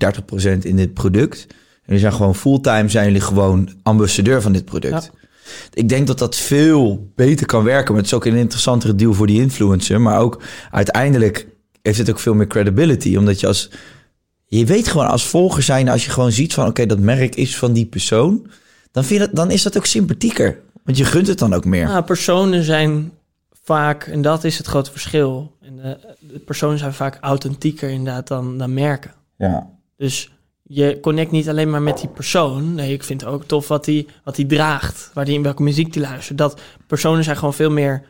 30% in dit product. En jullie zijn gewoon fulltime, zijn jullie gewoon ambassadeur van dit product. Ik denk dat dat veel beter kan werken. Maar het is ook een interessantere deal voor die influencer. Maar ook uiteindelijk heeft het ook veel meer credibility. Omdat je als... Je weet gewoon als volger zijn, als je gewoon ziet van... oké, dat merk is van die persoon... Dan, vind je dat, dan is dat ook sympathieker. Want je gunt het dan ook meer. Nou, personen zijn vaak, en dat is het grote verschil. En de, de personen zijn vaak authentieker inderdaad dan, dan merken. Ja. Dus je connect niet alleen maar met die persoon. Nee, ik vind het ook tof wat hij wat die draagt. Waar die in welke muziek die luistert. Dat personen zijn gewoon veel meer.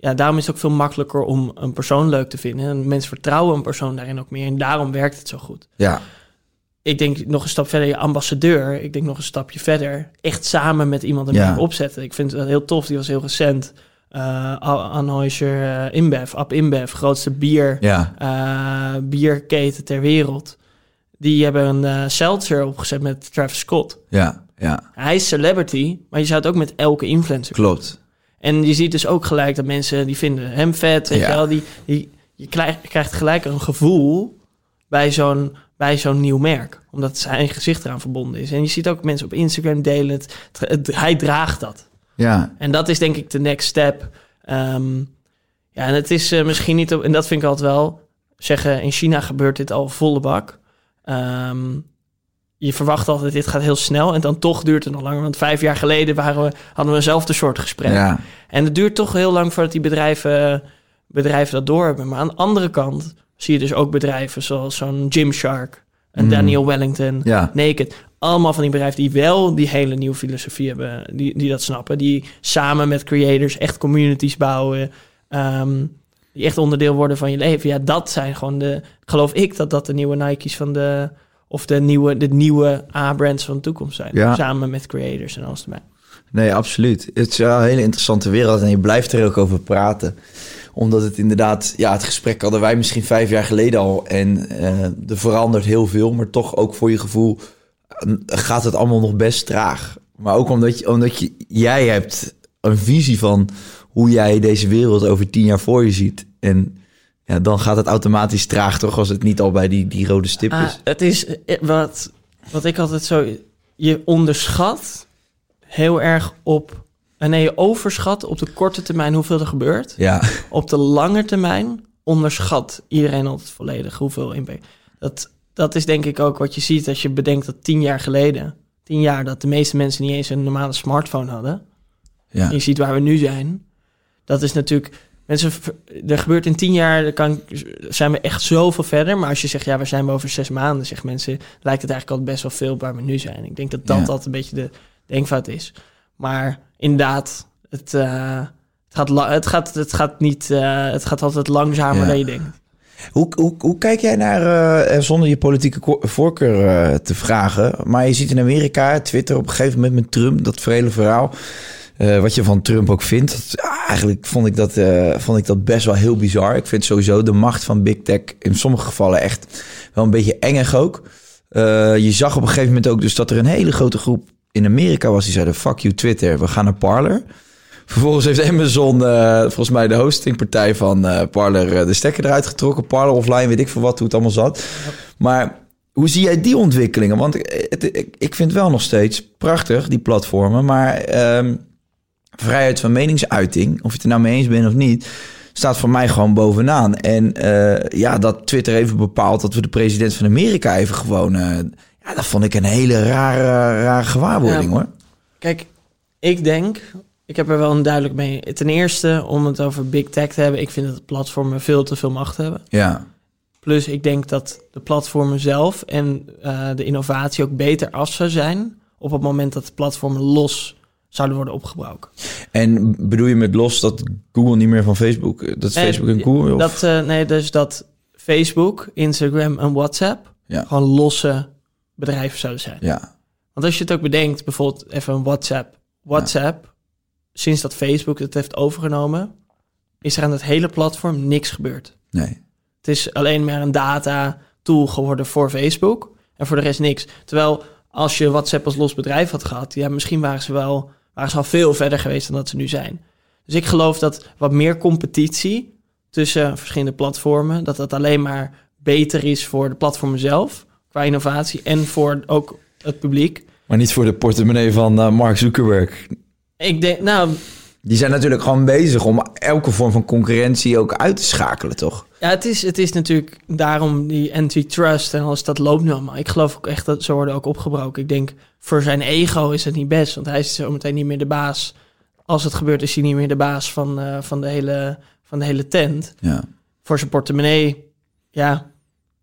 Ja, daarom is het ook veel makkelijker om een persoon leuk te vinden. En mensen vertrouwen een persoon daarin ook meer. En daarom werkt het zo goed. Ja. Ik denk nog een stap verder, je ambassadeur. Ik denk nog een stapje verder. Echt samen met iemand een Ja. opzetten. Ik vind het heel tof. Die was heel recent. Uh, Anheuser uh, InBev, Ab InBev, grootste bier, Ja. eh, bierketen ter wereld. Die hebben een seltzer opgezet met Travis Scott. Ja. Ja. Hij is celebrity, maar je zou het ook met elke influencer. Klopt. En je ziet dus ook gelijk dat mensen die vinden hem vet, weet Ja. je wel. Die, die, je krijgt, gelijk een gevoel bij zo'n, bij zo'n nieuw merk. Omdat zijn gezicht eraan verbonden is. En je ziet ook mensen op Instagram delen het. het- het- hij draagt dat. Ja. En dat is denk ik de next step. Ehm, ja, en het is eh, misschien niet... Op, en dat vind ik altijd wel... Zeggen, in China gebeurt dit al volle bak. Ehm, je verwacht altijd, dit gaat heel snel. En dan toch duurt het nog langer. Want vijf jaar geleden waren we, hadden we eenzelfde soort gesprek. Ja. En het duurt toch heel lang voordat die bedrijven, bedrijven dat doorhebben. Maar aan de andere kant zie je dus ook bedrijven zoals zo'n Gymshark... en Mm. Daniel Wellington, Ja. Naked. Allemaal van die bedrijven die wel die hele nieuwe filosofie hebben, die, die dat snappen. Die samen met creators echt communities bouwen. ehm, die echt onderdeel worden van je leven. Ja, dat zijn gewoon de. Geloof ik dat dat de nieuwe Nike's van de. Of de nieuwe, de nieuwe A-brands van de toekomst zijn. Ja. Samen met creators en alles erbij. Nee, absoluut. Het is wel een hele interessante wereld en je blijft er ook over praten. Omdat het inderdaad, ja, het gesprek hadden wij misschien vijf jaar geleden al. En eh, er verandert heel veel, maar toch ook voor je gevoel eh, gaat het allemaal nog best traag. Maar ook omdat, je, omdat je, jij hebt een visie van hoe jij deze wereld over tien jaar voor je ziet. En ja, dan gaat het automatisch traag, toch? Als het niet al bij die, die rode stip Ah, is. het is eh, wat, wat ik altijd zo. Je onderschat heel erg op. eh, Nee, je overschat op de korte termijn hoeveel er gebeurt. Ja, Op de lange termijn onderschat iedereen altijd volledig hoeveel impact. Dat, dat is denk ik ook wat je ziet als je bedenkt dat tien jaar geleden, tien jaar, dat de meeste mensen niet eens een normale smartphone hadden. ja. En je ziet waar we nu zijn. Dat is natuurlijk. Mensen, er gebeurt in tien jaar, kan, zijn we echt zoveel verder. Maar als je zegt, ja, waar zijn we over zes maanden? Zeggen mensen, lijkt het eigenlijk al best wel veel waar we nu zijn. Ik denk dat dat Ja. altijd een beetje de denkfout is. Maar inderdaad, het, eh, het, gaat, het, gaat, het gaat niet, eh, het gaat altijd langzamer Ja. dan je denkt. Hoe, hoe, hoe kijk jij naar, eh, zonder je politieke voorkeur te vragen, maar je ziet in Amerika, Twitter op een gegeven moment met Trump, dat hele verhaal, eh, wat je van Trump ook vindt. Eigenlijk vond ik, dat, eh, vond ik dat best wel heel bizar. Ik vind sowieso de macht van Big Tech in sommige gevallen echt wel een beetje engig ook. Eh, je zag op een gegeven moment ook dus dat er een hele grote groep in Amerika was die zeiden, fuck you Twitter, we gaan naar Parler. Vervolgens heeft Amazon, volgens mij de hostingpartij van Parler, de stekker eruit getrokken. Parler offline, weet ik veel wat, hoe het allemaal zat. Maar hoe zie jij die ontwikkelingen? Want ik, ik, ik vind wel nog steeds prachtig, die platformen. Maar ehm, vrijheid van meningsuiting, of je het er nou mee eens bent of niet... staat voor mij gewoon bovenaan. En eh, ja, dat Twitter even bepaalt dat we de president van Amerika even gewoon... eh, ja, dat vond ik een hele rare, rare gewaarwording, Ja. hoor. Kijk, ik denk, ik heb er wel een duidelijk mee. Ten eerste, om het over big tech te hebben, ik vind dat de platformen veel te veel macht hebben. Ja, Plus, ik denk dat de platformen zelf en eh, de innovatie ook beter af zou zijn op het moment dat de platformen los zouden worden opgebroken. En bedoel je met los dat Google niet meer van Facebook... Dat is Facebook en Google? of- Dat, eh, nee, dus dat Facebook, Instagram en WhatsApp Ja. gewoon losse bedrijven zouden zijn. Ja, Want als je het ook bedenkt, bijvoorbeeld even een WhatsApp. WhatsApp, sinds dat Facebook het heeft overgenomen, is er aan het hele platform niks gebeurd. nee. Het is alleen maar een data tool geworden voor Facebook en voor de rest niks. Terwijl als je WhatsApp als los bedrijf had gehad, ja, misschien waren ze wel waren ze al veel verder geweest dan dat ze nu zijn. Dus ik geloof dat wat meer competitie tussen verschillende platformen, dat dat alleen maar beter is voor de platformen zelf qua innovatie en voor ook het publiek. Maar niet voor de portemonnee van eh, Mark Zuckerberg. Ik denk, nou, Die zijn natuurlijk gewoon bezig om elke vorm van concurrentie ook uit te schakelen, toch? Ja, het is, het is natuurlijk daarom die antitrust en alles, dat loopt nu allemaal. Ik geloof ook echt dat ze worden ook opgebroken. Ik denk, voor zijn ego is het niet best, want hij is zo meteen niet meer de baas als het gebeurt, is hij niet meer de baas van, eh, van, de, hele, van de hele tent. Ja. Voor zijn portemonnee, ja,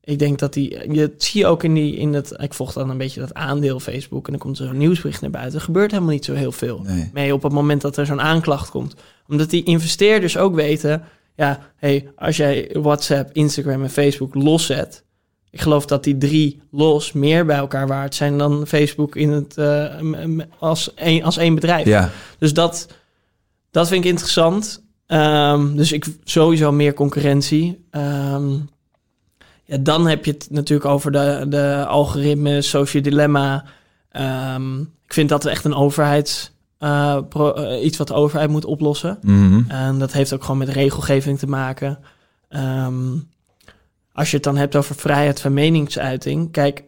ik denk dat hij... Je zie je ook in, die, in het... Ik volg dan een beetje dat aandeel Facebook... en dan komt er zo'n nieuwsbericht naar buiten. Er gebeurt helemaal niet zo heel veel Nee. mee op het moment dat er zo'n aanklacht komt. Omdat die investeerders ook weten... ja, hey, als jij WhatsApp, Instagram en Facebook loszet... ik geloof dat die drie los meer bij elkaar waard zijn... dan Facebook in het, eh, als, één, als één bedrijf. Ja. Dus dat, dat vind ik interessant. Ehm, dus ik sowieso meer concurrentie. Ehm, ja, dan heb je het natuurlijk over de, de algoritmes, social dilemma. Ehm, ik vind dat echt een overheids... eh, pro- eh, iets wat de overheid moet oplossen. Mhm. En dat heeft ook gewoon met regelgeving te maken. Als je het dan hebt over vrijheid van meningsuiting. Kijk,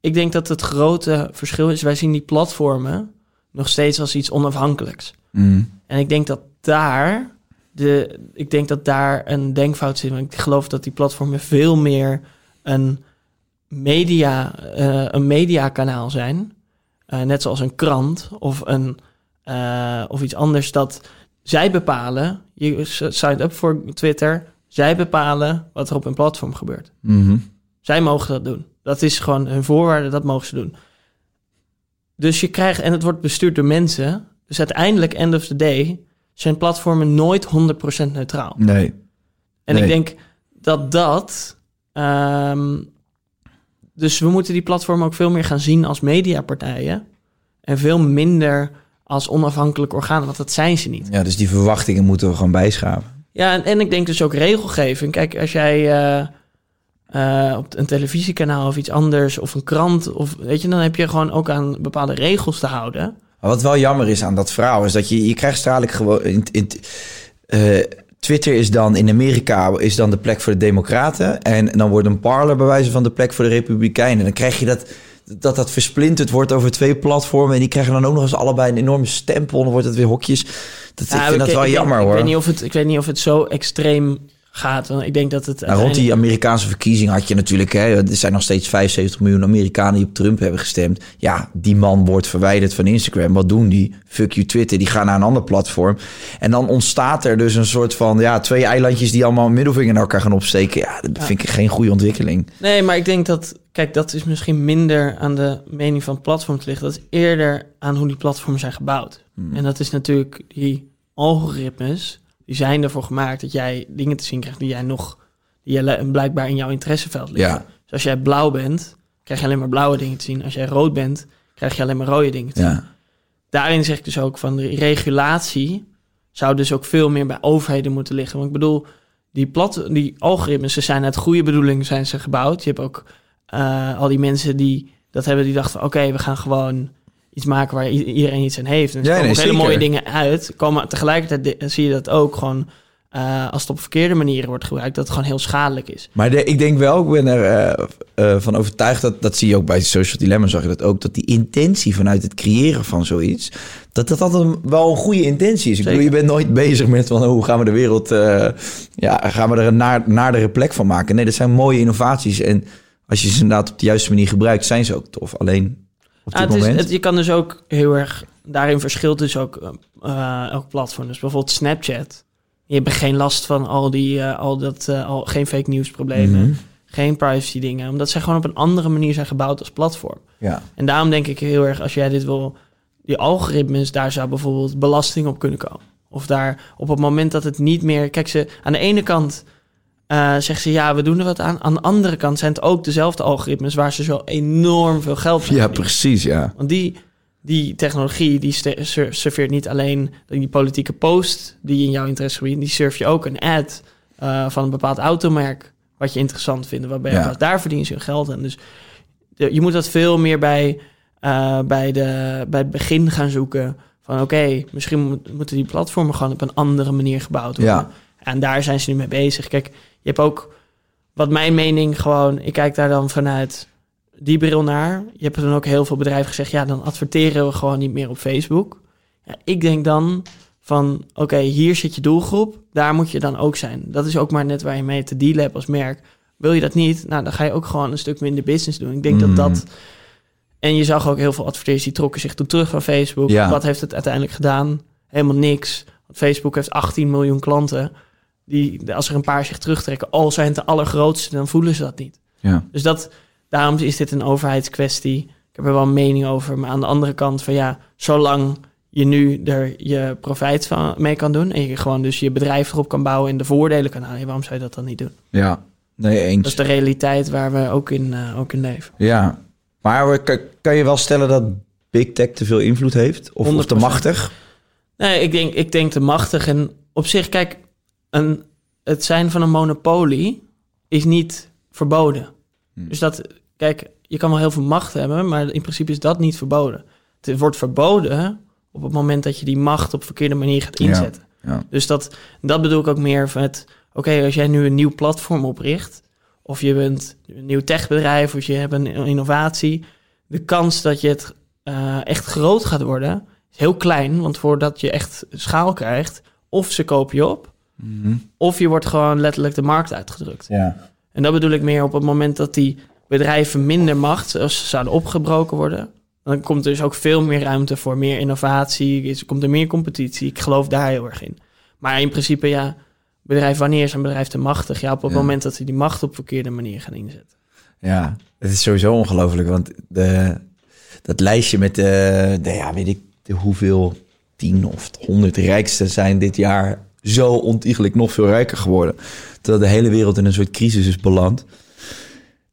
ik denk dat het grote verschil is. Wij zien die platformen nog steeds als iets onafhankelijks. Mhm. En ik denk dat daar, de, ik denk dat daar een denkfout zit. Want ik geloof dat die platformen veel meer een, media, eh, een mediakanaal zijn. Eh, net zoals een krant of, een, eh, of iets anders. Dat zij bepalen, je sign up voor Twitter. Zij bepalen wat er op hun platform gebeurt. Mhm. Zij mogen dat doen. Dat is gewoon hun voorwaarde, dat mogen ze doen. Dus je krijgt, en het wordt bestuurd door mensen. Dus uiteindelijk, end of the day, zijn platformen nooit 100% neutraal. Nee. En Nee. ik denk dat dat. ehm, dus we moeten die platformen ook veel meer gaan zien als mediapartijen. En veel minder als onafhankelijk orgaan, want dat zijn ze niet. Ja, dus die verwachtingen moeten we gewoon bijschaven. Ja, en, en ik denk dus ook regelgeving. Kijk, als jij eh, eh, op een televisiekanaal of iets anders of een krant of weet je, dan heb je gewoon ook aan bepaalde regels te houden. Maar wat wel jammer is aan dat verhaal, is dat je, je krijgt dadelijk gewoon... In, in, eh, Twitter is dan in Amerika is dan de plek voor de democraten. En dan wordt een parler bij wijze van de plek voor de republikeinen. En dan krijg je dat dat, dat versplinterd wordt over twee platformen. En die krijgen dan ook nog eens allebei een enorme stempel. En dan wordt het weer hokjes. Dat, ik Ja, vind dat wel ik, jammer ik, hoor. Ik weet, niet of het, ik weet niet of het zo extreem gaat. Want ik denk dat het. Nou, rond die Amerikaanse verkiezing had je natuurlijk... Hè, er zijn nog steeds 75 miljoen Amerikanen die op Trump hebben gestemd. Ja, die man wordt verwijderd van Instagram. Wat doen die? Fuck you Twitter. Die gaan naar een ander platform. En dan ontstaat er dus een soort van... Ja, twee eilandjes die allemaal middelvinger naar elkaar gaan opsteken. Ja, dat vind ik geen goede ontwikkeling. Nee, maar ik denk dat... Kijk, dat is misschien minder aan de mening van het platform te liggen. Dat is eerder aan hoe die platformen zijn gebouwd. Hmm. En dat is natuurlijk die algoritmes... die zijn ervoor gemaakt dat jij dingen te zien krijgt... die jij nog... die jij blijkbaar in jouw interesseveld liggen. Ja. Dus als jij blauw bent, krijg je alleen maar blauwe dingen te zien. Als jij rood bent, krijg je alleen maar rode dingen te zien. Ja. Daarin zeg ik dus ook van de regulatie... zou dus ook veel meer bij overheden moeten liggen. Want ik bedoel, die, plat, die algoritmes... ze zijn uit goede bedoelingen zijn ze gebouwd. Je hebt ook uh, al die mensen die dat hebben... die dachten oké, we gaan gewoon iets maken waar iedereen iets aan heeft. En er Ja, komen nee, ook hele zeker. mooie dingen uit. Komen, tegelijkertijd zie je dat ook gewoon... Uh, als het op verkeerde manieren wordt gebruikt, dat het gewoon heel schadelijk is. Maar de, ik denk wel, ik ben er uh, uh, van overtuigd dat, dat zie je ook bij Social Dilemma, zag je dat ook, dat die intentie vanuit het creëren van zoiets, dat dat altijd wel een goede intentie is. Ik bedoel, je bent nooit bezig met van, oh, hoe gaan we de wereld, ja, gaan we er een naar, naardere plek van maken. Nee, dat zijn mooie innovaties en als je ze inderdaad op de juiste manier gebruikt, zijn ze ook tof. Alleen Ah, het is, moment... het, je kan dus ook heel erg, daarin verschilt dus ook uh, elk platform. Dus bijvoorbeeld Snapchat. Je hebt geen last van al die, uh, al dat, uh, al, geen fake news problemen, Mhm. mm -hmm. geen privacy dingen. Omdat zij gewoon op een andere manier zijn gebouwd als platform. Ja. En daarom denk ik heel erg, als jij dit wil, die algoritmes, daar zou bijvoorbeeld belasting op kunnen komen. Of daar op het moment dat het niet meer. Kijk, ze aan de ene kant uh, zeggen ze ja, we doen er wat aan. Aan de andere kant zijn het ook dezelfde algoritmes waar ze zo enorm veel geld Ja, precies, ja. Want die, die technologie die serveert niet alleen die politieke post die in jouw interesse gebied, die surf je ook een ad uh, van een bepaald automerk wat je interessant vindt, waarbij ja. daar verdienen ze hun geld aan. Dus je moet dat veel meer bij, uh, bij, de, bij het begin gaan zoeken. Van oké, okay, misschien moet, moeten die platformen gewoon op een andere manier gebouwd worden. Ja. En daar zijn ze nu mee bezig. Kijk, je hebt ook, wat mijn mening gewoon, ik kijk daar dan vanuit die bril naar. Je hebt dan ook heel veel bedrijven gezegd, ja, dan adverteren we gewoon niet meer op Facebook. Ja, ik denk dan van, oké, okay, hier zit je doelgroep, daar moet je dan ook zijn. Dat is ook maar net waar je mee te dealen hebt als merk. Wil je dat niet, nou, dan ga je ook gewoon een stuk minder business doen. Ik denk mm. dat dat... En je zag ook heel veel adverteerders die trokken zich toen terug van Facebook. Ja. Wat heeft het uiteindelijk gedaan? helemaal niks. Facebook heeft 18 miljoen klanten. Die, als er een paar zich terugtrekken, al zijn het de allergrootste, dan voelen ze dat niet. Ja. Dus dat, daarom is dit een overheidskwestie. Ik heb er wel een mening over. Maar aan de andere kant van ja, zolang je nu er je profijt van mee kan doen... en je gewoon dus je bedrijf erop kan bouwen en de voordelen kan halen... waarom zou je dat dan niet doen? Ja, nee, eens. Dat is de realiteit waar we ook in, eh, ook in leven. Ja, maar kan, je wel stellen dat Big Tech te veel invloed heeft? Of, of te 100%. machtig? Nee, ik denk, ik denk te machtig. En op zich, kijk, een, het zijn van een monopolie is niet verboden. Hm. Dus dat, kijk, je kan wel heel veel macht hebben, maar in principe is dat niet verboden. Het wordt verboden op het moment dat je die macht op verkeerde manier gaat inzetten. Ja. Dus dat, dat bedoel ik ook meer met, oké, als jij nu een nieuw platform opricht, of je bent een nieuw techbedrijf, of je hebt een innovatie, de kans dat je het eh, echt groot gaat worden, is heel klein. Want voordat je echt schaal krijgt, of ze kopen je op, Mhm. of je wordt gewoon letterlijk de markt uitgedrukt. Ja. En dat bedoel ik meer op het moment dat die bedrijven minder macht, als ze zouden opgebroken worden, dan komt er dus ook veel meer ruimte voor meer innovatie, is, komt er meer competitie. Ik geloof daar heel erg in. Maar in principe, ja, bedrijf, wanneer is een bedrijf te machtig? Ja, op het Ja. moment dat ze die macht op verkeerde manier gaan inzetten. Ja, het is sowieso ongelooflijk, want de, dat lijstje met de, de, ja, weet ik de hoeveel, tien of honderd rijkste zijn dit jaar zo ontiegelijk nog veel rijker geworden. Terwijl de hele wereld in een soort crisis is beland.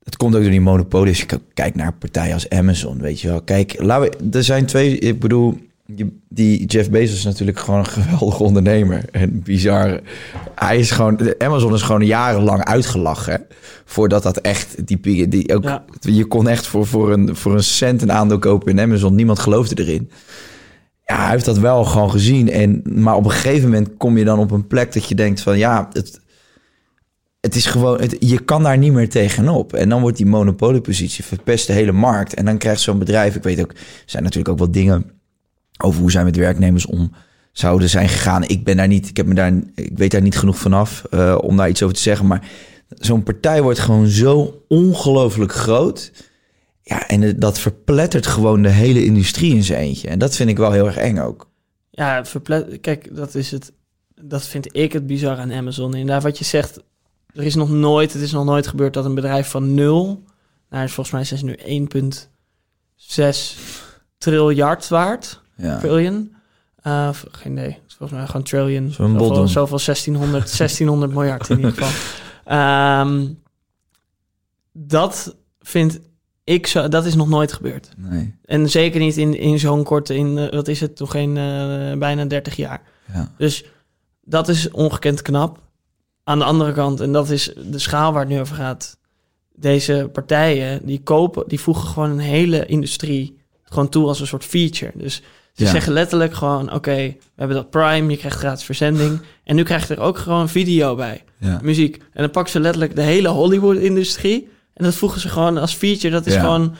Het komt ook door die monopolies. Kijk naar partijen als Amazon, weet je wel. Kijk, laten we, er zijn twee, ik bedoel, die, Jeff Bezos is natuurlijk gewoon een geweldige ondernemer. En bizar. Hij is gewoon, Amazon is gewoon jarenlang uitgelachen. hè. Voordat dat echt, die, die, die ook, Ja. je kon echt voor, voor, een, voor een cent een aandeel kopen in Amazon. Niemand geloofde erin. Ja, hij heeft dat wel gewoon gezien. En, maar op een gegeven moment kom je dan op een plek dat je denkt van ja, het, het is gewoon, het, je kan daar niet meer tegenop. En dan wordt die monopoliepositie verpest de hele markt. En dan krijgt zo'n bedrijf, ik weet ook, er zijn natuurlijk ook wat dingen over hoe zij met werknemers om zouden zijn gegaan. Ik ben daar niet, ik heb me daar, ik weet daar niet genoeg vanaf eh om daar iets over te zeggen. Maar zo'n partij wordt gewoon zo ongelooflijk groot. Ja, en dat verplettert gewoon de hele industrie in zijn eentje. En dat vind ik wel heel erg eng ook. Ja, verple- kijk, dat is het. Dat vind ik het bizar aan Amazon. Inderdaad, wat je zegt, er is nog nooit, het is nog nooit gebeurd dat een bedrijf van nul, nou, volgens mij zijn ze nu 1,6 triljard waard, Ja. trillion. Eh, geen is volgens mij gewoon trillion. Zo'n Zoveel, zoveel 1600, 1600 miljard in ieder geval. Ehm, dat vind ik zo, dat is nog nooit gebeurd. Nee. En zeker niet in, in zo'n korte, in, eh, wat is het, toch geen eh, bijna 30 jaar. Ja. Dus dat is ongekend knap. Aan de andere kant, en dat is de schaal waar het nu over gaat. Deze partijen, die kopen, die voegen gewoon een hele industrie gewoon toe als een soort feature. Dus ze Ja. zeggen letterlijk gewoon, oké, we hebben dat Prime, je krijgt gratis verzending. En nu krijg je er ook gewoon video bij, Ja. muziek. En dan pakken ze letterlijk de hele Hollywood-industrie. En dat voegen ze gewoon als feature. Dat is Ja. gewoon,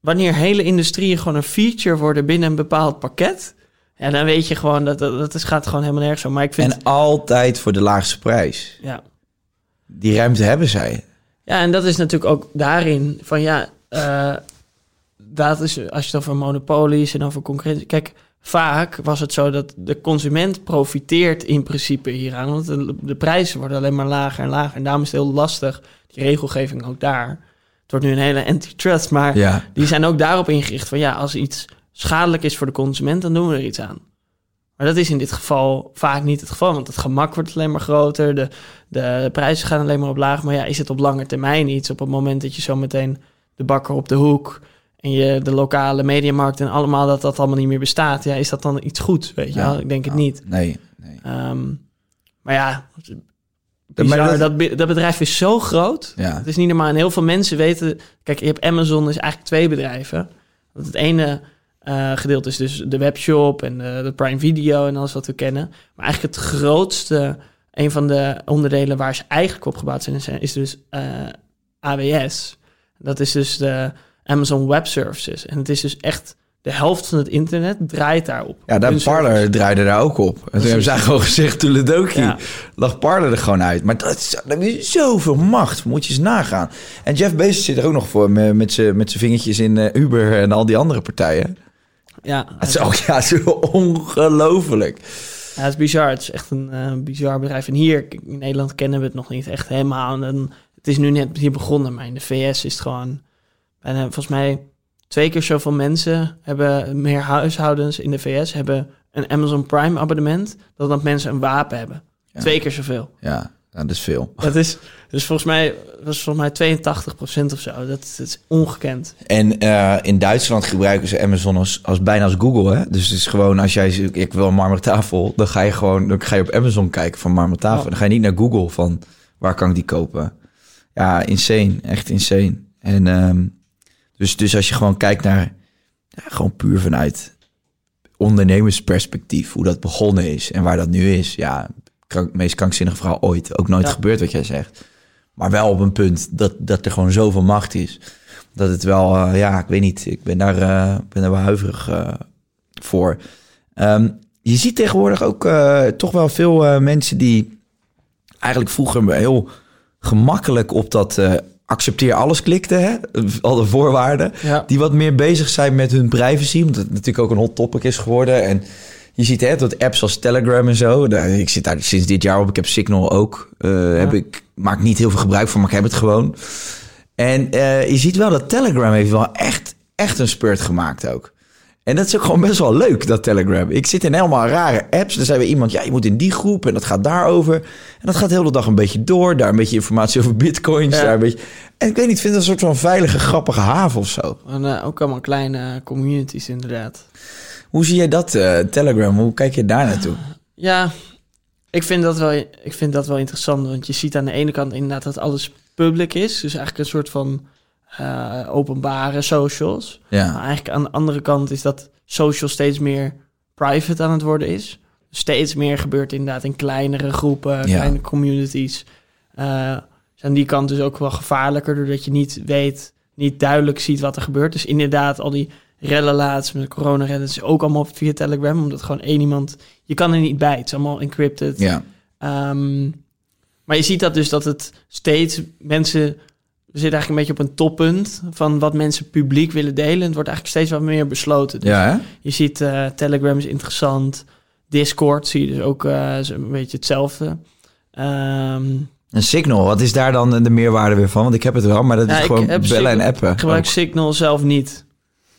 wanneer hele industrieën gewoon een feature worden binnen een bepaald pakket... Ja, dan weet je gewoon dat dat, dat is, gaat gewoon helemaal nergens om. Maar ik vind, En altijd voor de laagste prijs. ja, Die ruimte hebben zij. Ja, en dat is natuurlijk ook daarin van ja, eh, dat is als je het over monopolies en over concurrentie. Kijk, vaak was het zo dat de consument profiteert in principe hieraan, want de, de prijzen worden alleen maar lager en lager. En daarom is het heel lastig, die regelgeving ook daar. Het wordt nu een hele antitrust, maar Ja. die zijn ook daarop ingericht van ja, als iets schadelijk is voor de consument, dan doen we er iets aan. Maar dat is in dit geval vaak niet het geval, want het gemak wordt alleen maar groter, de, de prijzen gaan alleen maar op laag. Maar ja, is het op lange termijn iets op het moment dat je zo meteen de bakker op de hoek en je de lokale mediamarkt en allemaal dat dat allemaal niet meer bestaat, ja, is dat dan iets goed? Weet je Ja. wel? Ik denk het niet. Nee. nee. Ehm, maar ja, Maar dat- dat, be- dat bedrijf is zo groot. Ja. Het is niet normaal. En heel veel mensen weten... Kijk, je hebt Amazon is eigenlijk twee bedrijven. Want het ene eh, gedeelte is dus de webshop en de, de Prime Video en alles wat we kennen. Maar eigenlijk het grootste, een van de onderdelen waar ze eigenlijk op gebouwd zijn, is, is dus eh, AWS. Dat is dus de Amazon Web Services. En het is dus echt de helft van het internet draait daarop. Ja, daar Parler draaide daar ook op. En toen hebben zij gewoon gezegd, Toeledoki, Ja. lag Parler er gewoon uit. Maar dat is, dat is zoveel macht, moet je eens nagaan. En Jeff Bezos zit er ook nog voor, met met zijn met zijn vingertjes in eh, Uber en al die andere partijen. Ja, Het is ook ja, zo ongelooflijk. Ja, het is bizar. Het is echt een eh, bizar bedrijf. En hier in Nederland kennen we het nog niet echt helemaal. En het is nu net hier begonnen, maar in de VS is het gewoon... Bijna, volgens mij twee keer zoveel mensen hebben... meer huishoudens in de VS hebben een Amazon Prime abonnement... dan dat mensen een wapen hebben. Ja. Twee keer zoveel. Ja, ja, dat is veel. Dat is dus volgens mij, is volgens mij 82% of zo. Dat, dat is ongekend. En eh, in Duitsland gebruiken ze Amazon als, als bijna als Google. Hè? Dus het is gewoon als jij zegt, ik wil een marmertafel, dan ga je gewoon dan ga je op Amazon kijken van marmertafel. Oh. Dan ga je niet naar Google van waar kan ik die kopen. Ja, insane, echt insane. En ehm, dus, dus als je gewoon kijkt naar ja, gewoon puur vanuit ondernemersperspectief, hoe dat begonnen is en waar dat nu is. Ja, krank, meest krankzinnige verhaal ooit. Ook nooit Ja. gebeurd wat jij zegt. Maar wel op een punt dat, dat er gewoon zoveel macht is. Dat het wel, eh, ja, ik weet niet. Ik ben daar, eh, ben daar wel huiverig eh, voor. Ehm, je ziet tegenwoordig ook toch wel veel mensen die eigenlijk vroeger heel gemakkelijk op dat accepteer alles klikten. Hè? Al de voorwaarden. Ja. Die wat meer bezig zijn met hun privacy. Omdat het natuurlijk ook een hot topic is geworden. En je ziet hè, dat apps als Telegram en zo. Daar, ik zit daar sinds dit jaar op. Ik heb Signal ook. Eh, heb ik, maak niet heel veel gebruik van, maar ik heb het gewoon. En eh, je ziet wel dat Telegram heeft wel echt, echt een spurt gemaakt ook. En dat is ook gewoon best wel leuk, dat Telegram. Ik zit in helemaal rare apps. Dan zei weer iemand, ja, je moet in die groep en dat gaat daarover. En dat gaat de hele dag een beetje door. Daar een beetje informatie over bitcoins. Ja. Daar een beetje... En ik weet niet, ik vind het een soort van veilige, grappige haven of zo. En, eh, ook allemaal kleine communities inderdaad. Hoe zie jij dat, eh, Telegram? Hoe kijk je daar naartoe? Ja, ik vind, dat wel, ik vind dat wel interessant. Want je ziet aan de ene kant inderdaad dat alles public is. Dus eigenlijk een soort van eh, openbare socials. Maar Ja, eigenlijk aan de andere kant is dat social steeds meer private aan het worden is. Steeds meer gebeurt inderdaad in kleinere groepen, kleine communities. Is aan die kant dus ook wel gevaarlijker, doordat je niet weet, niet duidelijk ziet wat er gebeurt. Dus inderdaad, al die rellen laatst met corona rellen is ook allemaal via Telegram, omdat gewoon één iemand, je kan er niet bij. Het is allemaal encrypted. ja. Ehm, maar je ziet dat dus dat het steeds mensen. We zitten eigenlijk een beetje op een toppunt van wat mensen publiek willen delen. Het wordt eigenlijk steeds wat meer besloten. Dus ja hè? Je ziet eh, Telegram is interessant. Discord zie je dus ook eh, een beetje hetzelfde. Ehm, Een Signal, wat is daar dan de meerwaarde weer van? Want ik heb het wel, maar dat Ja, is gewoon bellen en Signal- appen. ik gebruik ook. Signal zelf niet.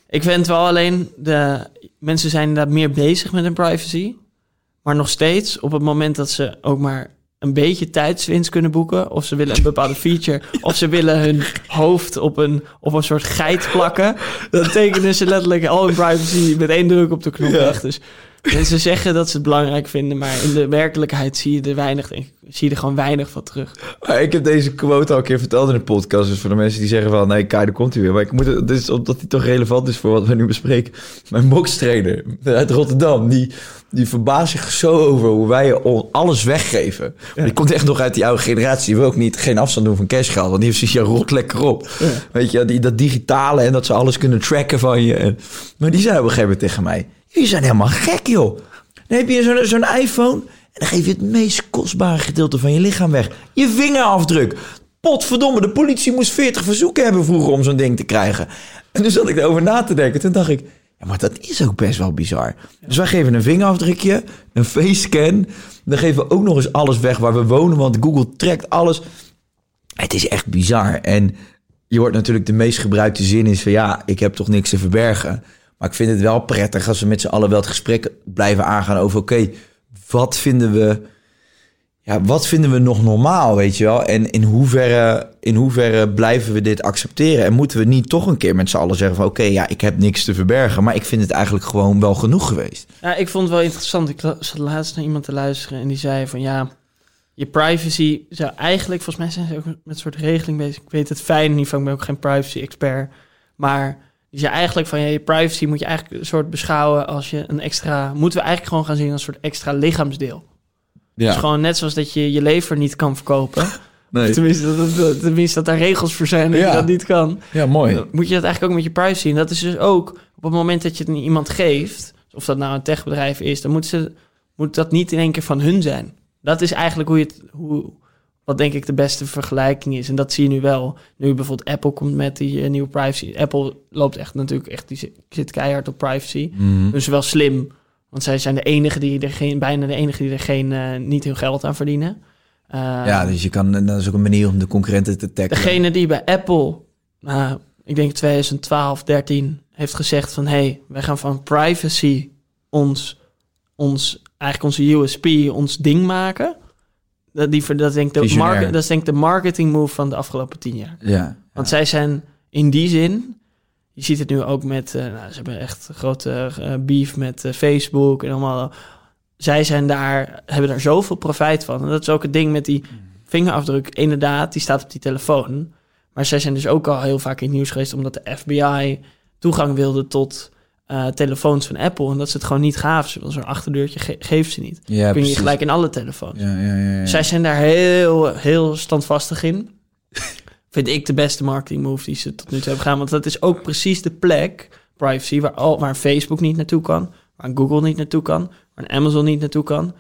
Ik vind wel alleen de mensen zijn inderdaad meer bezig met hun privacy. Maar nog steeds, op het moment dat ze ook maar een beetje tijdswinst kunnen boeken, of ze willen een bepaalde feature, of ze willen hun hoofd op een, op een soort geit plakken, dan tekenen ze letterlijk al hun privacy met één druk op de knop Ja. weg. Dus mensen zeggen dat ze het belangrijk vinden, maar in de werkelijkheid zie je er weinig, zie je er gewoon weinig van terug. Maar ik heb deze quote al een keer verteld in de podcast. Dus voor de mensen die zeggen van... Nee, Kai, daar komt hij weer. Maar ik moet het... Dit is omdat hij toch relevant is voor wat we nu bespreken. Mijn bokstrainer uit Rotterdam... Die, die verbaast zich zo over hoe wij alles weggeven. Die komt echt nog uit die oude generatie. Die wil ook niet geen afstand doen van cashgeld. Want die heeft zoiets, ja, rot lekker op. Weet je, die, dat digitale en dat ze alles kunnen tracken van je. En, maar die zei op een gegeven moment tegen mij... Jullie zijn helemaal gek, joh. Dan heb je zo'n iPhone... En dan geef je het meest kostbare gedeelte van je lichaam weg. Je vingerafdruk. Potverdomme, de politie moest 40 verzoeken hebben vroeger om zo'n ding te krijgen. En toen zat ik erover na te denken. Toen dacht ik, ja, maar dat is ook best wel bizar. Dus wij geven een vingerafdrukje, een face scan. Dan geven we ook nog eens alles weg waar we wonen, want Google trekt alles. Het is echt bizar. En je hoort natuurlijk de meest gebruikte zin is van ja, ik heb toch niks te verbergen. Maar ik vind het wel prettig als we met z'n allen wel het gesprek blijven aangaan over oké, wat vinden we ja, wat vinden we nog normaal, weet je wel? En in hoeverre, in hoeverre blijven we dit accepteren? En moeten we niet toch een keer met z'n allen zeggen van... oké, ja, ik heb niks te verbergen... maar ik vind het eigenlijk gewoon wel genoeg geweest. Ja, ik vond het wel interessant. Ik zat laatst naar iemand te luisteren en die zei van ja, je privacy zou eigenlijk, volgens mij zijn ze ook met een soort regeling bezig. Ik weet het fijn niet van, ik ben ook geen privacy expert. Maar die zei eigenlijk van ja, je privacy moet je eigenlijk een soort beschouwen als je een extra, moeten we eigenlijk gewoon gaan zien als een soort extra lichaamsdeel. Dus gewoon net zoals dat je je lever niet kan verkopen. nee. Tenminste, dat, dat, tenminste, dat daar regels voor zijn dat Ja. je dat niet kan. ja mooi. Dan moet je dat eigenlijk ook met je privacy zien. Dat is dus ook op het moment dat je het aan iemand geeft, of dat nou een techbedrijf is, dan moet, ze, moet dat niet in één keer van hun zijn. Dat is eigenlijk hoe je het, hoe, wat denk ik de beste vergelijking is. En dat zie je nu wel. Nu bijvoorbeeld Apple komt met die eh, nieuwe privacy. Apple loopt echt natuurlijk echt, die zit, keihard op privacy. Mhm. Dus wel slim. Want zij zijn de enige die er geen, bijna de enige die er geen, eh, niet hun geld aan verdienen. Eh, ja, dus je kan, dat is ook een manier om de concurrenten te tackelen. Degene die bij Apple, ik denk 2012, 13, heeft gezegd van... hé, hey, wij gaan van privacy ons, ons, eigenlijk onze USP, ons ding maken. Dat, die, dat, denk de market, dat is denk ik de marketing move van de afgelopen tien jaar. Ja. Want zij zijn in die zin... Je ziet het nu ook met... eh, nou, ze hebben echt grote eh, beef met eh, Facebook en allemaal... Zij zijn daar, hebben daar zoveel profijt van. En dat is ook het ding met die vingerafdruk. Inderdaad, die staat op die telefoon. Maar zij zijn dus ook al heel vaak in het nieuws geweest... omdat de FBI toegang wilde tot eh, telefoons van Apple. En dat ze het gewoon niet gaven. Zo'n achterdeurtje ge geeft ze niet. Ja, Kun je gelijk in alle telefoons. Ja, ja, ja, ja. Zij zijn daar heel, heel standvastig in. Vind ik de beste marketing move die ze tot nu toe hebben gedaan. Want dat is ook precies de plek, privacy, waar, al, waar Facebook niet naartoe kan. Waar Google niet naartoe kan. Waar Amazon niet naartoe kan.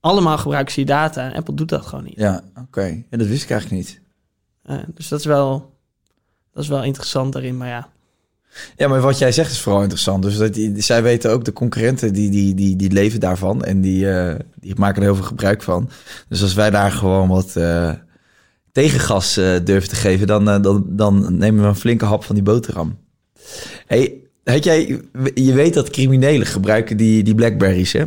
Allemaal gebruiken ze die data en Apple doet dat gewoon niet. Ja, oké. Ja, dat wist ik eigenlijk niet. Eh, dus dat is, wel, dat is wel interessant daarin. Maar ja, Ja, maar wat jij zegt is vooral interessant. Dus dat die, zij weten ook, de concurrenten, die, die, die, die leven daarvan. En die, eh, die maken er heel veel gebruik van. Dus als wij daar gewoon wat eh, tegengas eh, durven te geven... Dan, dan, dan nemen we een flinke hap van die boterham. hey, had jij, je weet dat criminelen gebruiken die, die Blackberries, hè?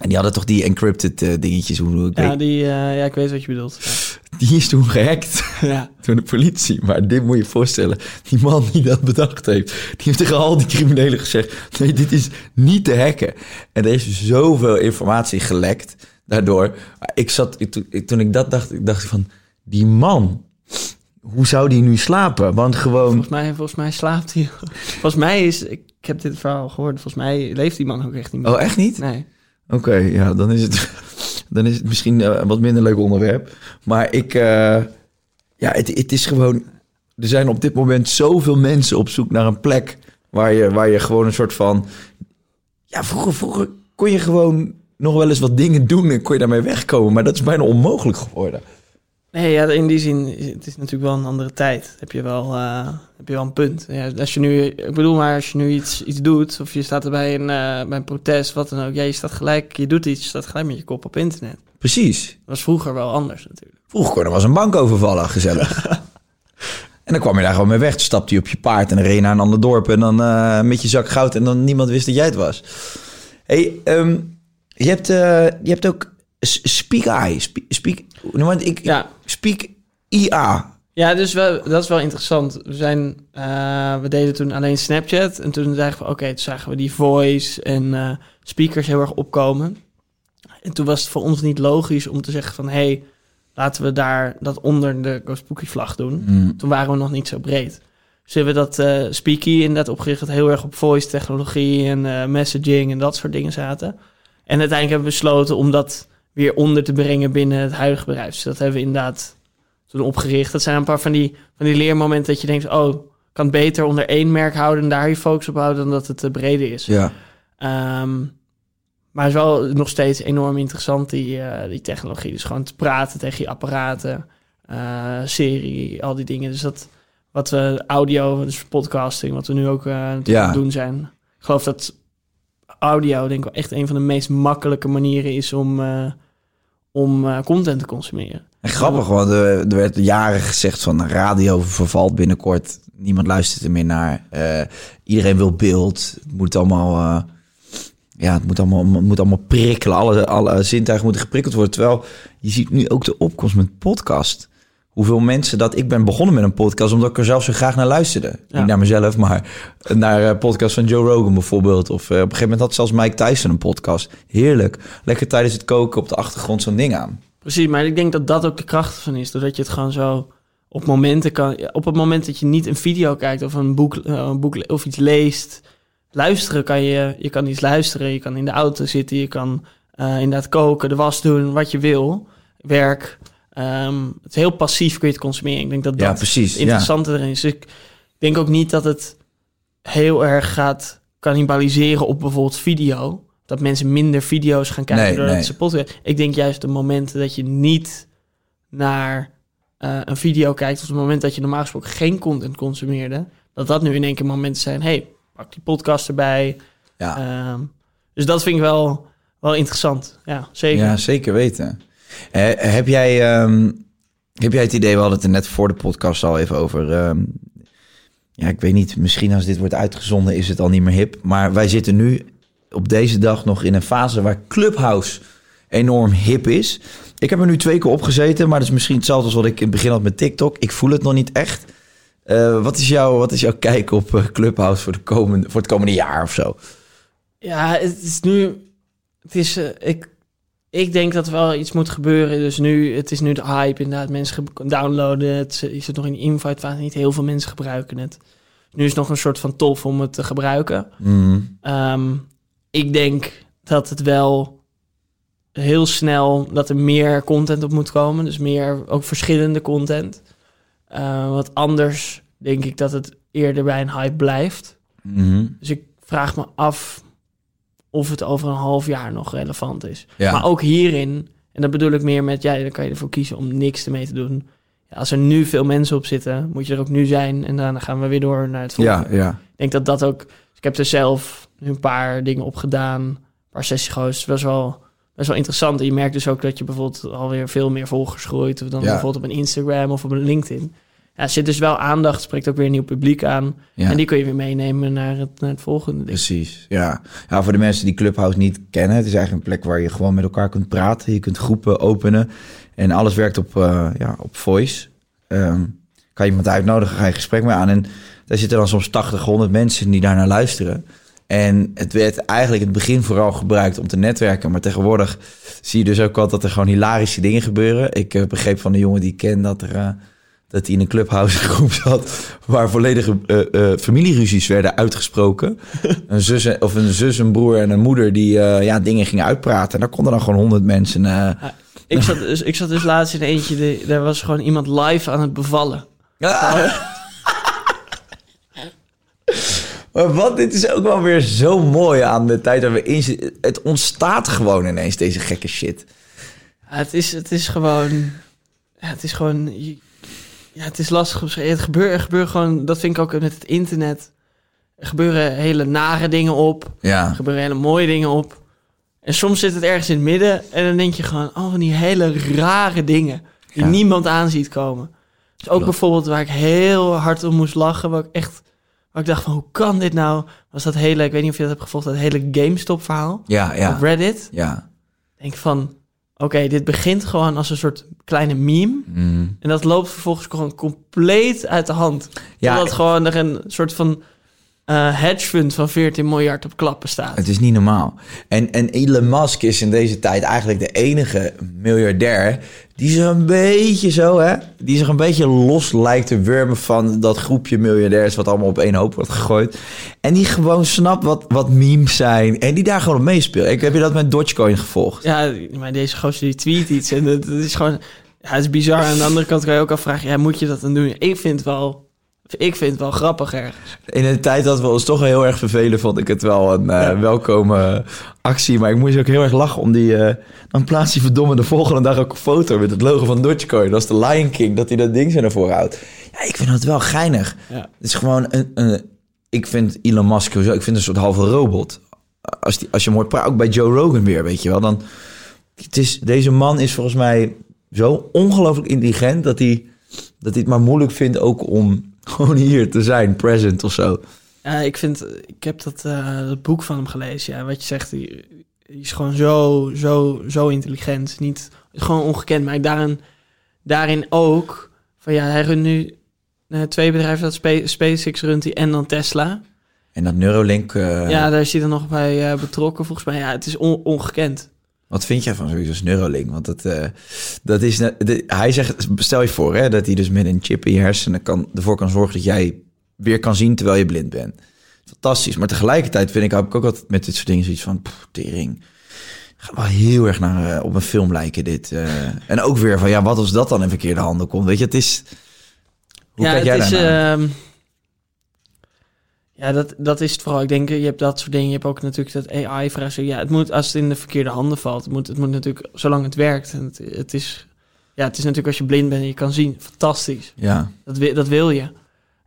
En die hadden toch die encrypted eh, dingetjes. Hoe, ik ja, weet, die, eh, ja, ik weet wat je bedoelt. die is toen gehackt. Ja. door de politie. Maar dit moet je je voorstellen. Die man die dat bedacht heeft, die heeft tegen al die criminelen gezegd: nee, dit is niet te hacken. En er is zoveel informatie gelekt daardoor. Ik zat, ik, toen, ik, dat dacht, ik dacht van, die man, hoe zou die nu slapen? Want gewoon, Volgens, mij, volgens mij slaapt hij. volgens mij is, ik, ik heb dit verhaal gehoord, volgens mij leeft die man ook echt niet meer. oh echt niet? Nee. Oké, ja, dan is het, dan is het misschien eh, een wat minder leuk onderwerp. Maar ik, eh, ja, het, het is gewoon. Er zijn op dit moment zoveel mensen op zoek naar een plek waar je, waar je gewoon een soort van. Ja, vroeger, vroeger kon je gewoon nog wel eens wat dingen doen en kon je daarmee wegkomen. Maar dat is bijna onmogelijk geworden. Nee, ja, in die zin, is- het is natuurlijk wel een andere tijd. Heb je wel, eh, heb je wel een punt. Ja, als je nu, ik bedoel maar, als je nu iets, iets doet, of je staat er bij een, eh, bij een protest, wat dan ook. Ja, je staat gelijk, je doet iets, je staat gelijk met je kop op internet. Dat Precies. was vroeger wel anders natuurlijk. Vroeger kon er was een bank overvallen, gezellig. en dan kwam je daar gewoon mee weg. Dan stapte je op je paard en dan reed je naar een ander dorp. En dan eh, met je zak goud en dan niemand wist dat jij het was. hey, ehm, je, hebt, je hebt ook Speak Eye. Speak, speak, want ik, Ja, Speak IA. ja dus wel, dat is wel interessant. We, zijn, eh, we deden toen alleen Snapchat. En toen zagen we, oké, toen zagen we die voice en eh, speakers heel erg opkomen. En toen was het voor ons niet logisch om te zeggen van... hé, hey, laten we daar dat onder de Go Spooky vlag doen. Mm, Toen waren we nog niet zo breed. Dus hebben we dat eh Speaky inderdaad opgericht... dat heel erg op voice technologie en messaging en dat soort dingen zaten. En uiteindelijk hebben we besloten om dat weer onder te brengen binnen het huidige bedrijf. Dus dat hebben we inderdaad toen opgericht. Dat zijn een paar van die, van die leermomenten dat je denkt... oh, kan het beter onder één merk houden... en daar je focus op houden dan dat het te breder is. ja. Ehm, maar het is wel nog steeds enorm interessant, die, eh, die technologie. Dus gewoon te praten tegen je apparaten, eh, serie, al die dingen. Dus dat wat we audio, dus podcasting, wat we nu ook eh Ja. doen zijn. Ik geloof dat audio denk ik wel echt een van de meest makkelijke manieren is om, eh, om eh, content te consumeren. En grappig, want er, er werd jaren gezegd van radio vervalt binnenkort. Niemand luistert er meer naar. Eh, iedereen wil beeld. Het moet allemaal, ja, het moet allemaal, moet allemaal prikkelen. Alle, alle zintuigen moeten geprikkeld worden. Terwijl je ziet nu ook de opkomst met podcast. Hoeveel mensen dat... Ik ben begonnen met een podcast omdat ik er zelf zo graag naar luisterde. Ja. Niet naar mezelf, maar naar eh podcast van Joe Rogan bijvoorbeeld. Of eh, op een gegeven moment had zelfs Mike Tyson een podcast. Heerlijk. Lekker tijdens het koken op de achtergrond zo'n ding aan. Precies, maar ik denk dat dat ook de kracht van is. Doordat je het gewoon zo op momenten kan... Op het moment dat je niet een video kijkt of een boek, eh, een boek of iets leest... Luisteren kan je... Je kan iets luisteren, je kan in de auto zitten... Je kan inderdaad koken, de was doen, wat je wil. Werk. Ehm, het is heel passief kun je het consumeren. Ik denk dat Ja, dat precies. het Ja. erin is. Dus ik denk ook niet dat het heel erg gaat cannibaliseren op bijvoorbeeld video. Dat mensen minder video's gaan kijken Nee, doordat nee. ze podcast. Ik denk juist de momenten dat je niet naar eh, een video kijkt... op het moment dat je normaal gesproken geen content consumeerde... dat dat nu in één keer momenten zijn... hey, pak die podcast erbij. Ja. Ehm, dus dat vind ik wel, wel interessant. Ja, zeker. Ja, zeker weten. Heb, jij, ehm, heb jij het idee, we hadden het er net voor de podcast al even over. ehm, ja, ik weet niet, misschien als dit wordt uitgezonden is het al niet meer hip. Maar wij zitten nu op deze dag nog in een fase waar Clubhouse enorm hip is. Ik heb er nu twee keer op gezeten, maar dat is misschien hetzelfde als wat ik in het begin had met TikTok. Ik voel het nog niet echt. Eh, wat, is jouw, wat is jouw kijk op eh, Clubhouse voor, de komende, voor het komende jaar of zo? Ja, het is nu. Het is. eh, ik, ik denk dat er wel iets moet gebeuren. Dus nu, het is nu de hype. Inderdaad, mensen downloaden het. Je zit nog in de invite fase. Niet heel veel mensen gebruiken het. Nu is het nog een soort van tof om het te gebruiken. Mm, Ehm, ik denk dat het wel heel snel dat er meer content op moet komen. Dus meer ook verschillende content. Eh, wat anders denk ik dat het eerder bij een hype blijft. mhm. Dus ik vraag me af of het over een half jaar nog relevant is. Ja. Maar ook hierin, en dat bedoel ik meer met, ja, dan kan je ervoor kiezen om niks ermee te doen. Ja, als er nu veel mensen op zitten, moet je er ook nu zijn. En daarna gaan we weer door naar het volgende. ja, ja. Ik denk dat dat ook... dus Ik heb er zelf een paar dingen op gedaan. Een paar sessies gehost. Best wel, best wel interessant. En je merkt dus ook dat je bijvoorbeeld alweer veel meer volgers groeit. Dan bijvoorbeeld op een Instagram of op een LinkedIn. Ja, zit dus wel aandacht. Spreekt ook weer een nieuw publiek aan. ja. En die kun je weer meenemen naar het, naar het volgende ding. Precies, ja. ja. Voor de mensen die Clubhouse niet kennen, het is eigenlijk een plek waar je gewoon met elkaar kunt praten. Je kunt groepen openen en alles werkt op, eh, ja, op voice. Ehm, kan je iemand uitnodigen, ga je gesprek mee aan. En daar zitten dan soms 80, 100 mensen die daar naar luisteren. En het werd eigenlijk in het begin vooral gebruikt om te netwerken. Maar tegenwoordig zie je dus ook wel dat er gewoon hilarische dingen gebeuren. Ik eh, begreep van een jongen die ik ken dat er... eh, dat hij in een clubhouse groep zat waar volledige eh, eh, familieruzies werden uitgesproken. een zus en- of een zus, een broer en een moeder die eh, ja, dingen gingen uitpraten. En daar konden dan gewoon honderd mensen. eh, Ik zat, dus, ik zat dus laatst in eentje, die, daar was gewoon iemand live aan het bevallen. Maar wat, dit is ook wel weer zo mooi aan de tijd waar we in zitten. Het ontstaat gewoon ineens, deze gekke shit. Ja, het, is, het is gewoon... Ja, het is gewoon... je- Ja, het is lastig. Het gebeurt, er gebeuren gewoon... Dat vind ik ook met het internet. Er gebeuren hele nare dingen op. Er Ja, gebeuren hele mooie dingen op. En soms zit het ergens in het midden. En dan denk je gewoon... Oh, van die hele rare dingen. Die Ja. niemand aan ziet komen. Dus ook Klopt. bijvoorbeeld waar ik heel hard om moest lachen. Waar ik echt... Waar ik dacht van, hoe kan dit nou? Was dat hele... Ik weet niet of je dat hebt gevolgd. Dat hele GameStop verhaal. ja, ja. Op Reddit. ja. denk van, oké, dit begint gewoon als een soort kleine meme. Mm. En dat loopt vervolgens gewoon compleet uit de hand. Ja, Totdat gewoon er een soort van eh hedge fund van 14 miljard op klappen staat. Het is niet normaal. En, en Elon Musk is in deze tijd eigenlijk de enige miljardair die zich een beetje zo, hè, die zich een beetje los lijkt te wurmen van dat groepje miljardairs wat allemaal op één hoop wordt gegooid. En die gewoon snapt wat, wat memes zijn en die daar gewoon op meespeelt. Ik heb je dat met Dogecoin gevolgd. Ja, maar deze gozer die tweet iets en het is gewoon... Ja, het is bizar. Aan de andere kant kan je ook afvragen, ja, moet je dat dan doen? Ik vind wel... Ik vind het wel grappig ergens. In een tijd dat we ons toch heel erg vervelen, vond ik het wel een eh, welkome actie. Maar ik moest ook heel erg lachen om die... eh, dan plaatst hij verdomme de volgende dag ook een foto met het logo van Dogecoin. Dat is de Lion King, dat hij dat ding zo naar voren houdt. Ja, ik vind dat wel geinig. Ja. Het is gewoon een... een ik vind Elon Musk sowieso, ik vind een soort halve robot. Als, die, als je hem hoort praten, ook bij Joe Rogan weer, weet je wel. Dan, het is, deze man is volgens mij zo ongelooflijk intelligent... dat hij, dat hij het maar moeilijk vindt ook om gewoon hier te zijn, present of zo. Ja, ik vind... Ik heb dat, eh, dat boek van hem gelezen. Ja, wat je zegt, die, die is gewoon zo, zo, zo intelligent. Niet, gewoon ongekend. Maar daarin, daarin ook... Van ja, hij runt nu eh, twee bedrijven. Dat Spa- SpaceX runt hij en dan Tesla. En dat Neuralink, eh, Ja, daar is hij dan nog bij eh, betrokken. Volgens mij, ja, het is on- ongekend. Wat vind jij van zoiets als Neuralink? Want dat, eh, dat is, de- hij zegt, stel je voor hè, dat hij dus met een chip in je hersenen kan, ervoor kan zorgen dat jij weer kan zien terwijl je blind bent. Fantastisch. Maar tegelijkertijd vind ik, heb ik ook altijd met dit soort dingen zoiets van, pff, tering. Gaat wel heel erg naar, eh, op een film lijken dit. eh. en ook weer van, ja, wat als dat dan in verkeerde handen komt? Weet je, het is... Hoe ja, kijk jij het is, ja, dat, dat is het vooral. Ik denk, je hebt dat soort dingen. Je hebt ook natuurlijk dat AI-vraagstuk. Ja, het moet, als het in de verkeerde handen valt, het moet het moet natuurlijk, zolang het werkt. En het, het is, ja, het is natuurlijk als je blind bent en je kan zien, fantastisch. Ja, Dat, wil, dat wil je.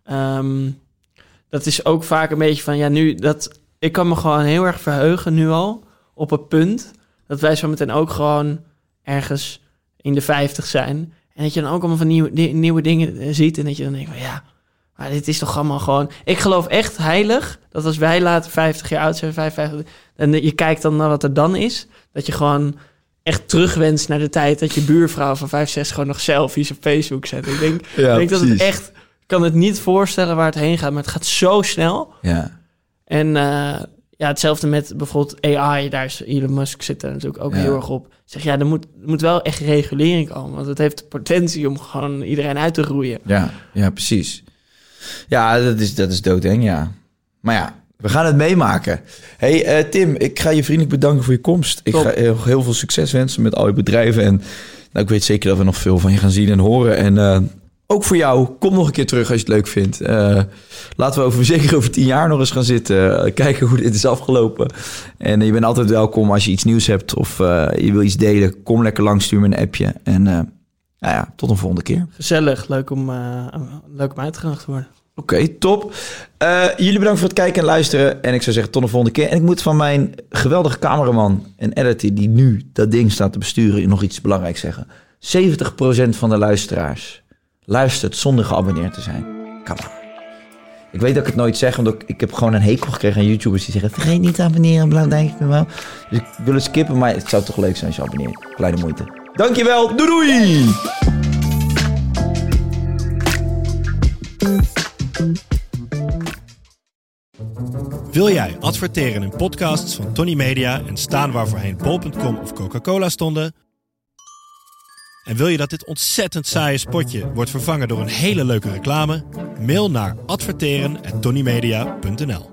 Ehm, dat is ook vaak een beetje van, ja, nu dat... Ik kan me gewoon heel erg verheugen nu al op het punt dat wij zo meteen ook gewoon ergens in de 50 zijn. En dat je dan ook allemaal van nieuwe, nieuwe dingen ziet en dat je dan denkt van, ja, maar dit is toch allemaal gewoon... Ik geloof echt heilig dat als wij later 50 jaar oud zijn, 55, en je kijkt dan naar wat er dan is, dat je gewoon echt terugwenst naar de tijd dat je buurvrouw van 65 gewoon nog selfies op Facebook zet. Ik denk, ja ik denk dat het echt... Ik kan het niet voorstellen waar het heen gaat, maar het gaat zo snel. Ja, En eh, ja, hetzelfde met bijvoorbeeld AI. Daar is Elon Musk zit er natuurlijk ook Ja. heel erg op. Zeg ja, er moet, er moet wel echt regulering komen. Want het heeft de potentie om gewoon iedereen uit te roeien. ja, ja, precies. Ja, dat is, dat is doodeng, ja. Maar ja, we gaan het meemaken. hey, eh, Tim, ik ga je vriendelijk bedanken voor je komst. Ik ga heel, heel veel succes wensen met al je bedrijven. En nou, ik weet zeker dat we nog veel van je gaan zien en horen. En eh, ook voor jou, kom nog een keer terug als je het leuk vindt. Eh, laten we over, zeker over tien jaar nog eens gaan zitten. kijken hoe dit is afgelopen. En je bent altijd welkom als je iets nieuws hebt of je wil iets delen. Kom lekker langs, stuur me een appje. En nou ja, tot een volgende keer. Gezellig, leuk om, eh, leuk om te worden. Oké, top. Eh, jullie bedankt voor het kijken en luisteren. En ik zou zeggen tot de volgende keer. En ik moet van mijn geweldige cameraman en editor... die nu dat ding staat te besturen... nog iets belangrijks zeggen. 70% van de luisteraars luistert zonder geabonneerd te zijn. Ik weet dat ik het nooit zeg, want ik, ik heb gewoon een hekel gekregen aan YouTubers die zeggen... vergeet niet te abonneren, voor me. Dus ik wil het skippen, maar het zou toch leuk zijn als je abonneert. Kleine moeite. Dankjewel, doei doei! Wil jij adverteren in podcasts van Tony Media en staan waar voorheen bol.com of Coca-Cola stonden? En wil je dat dit ontzettend saaie spotje wordt vervangen door een hele leuke reclame? Mail naar adverteren@tonymedia.nl.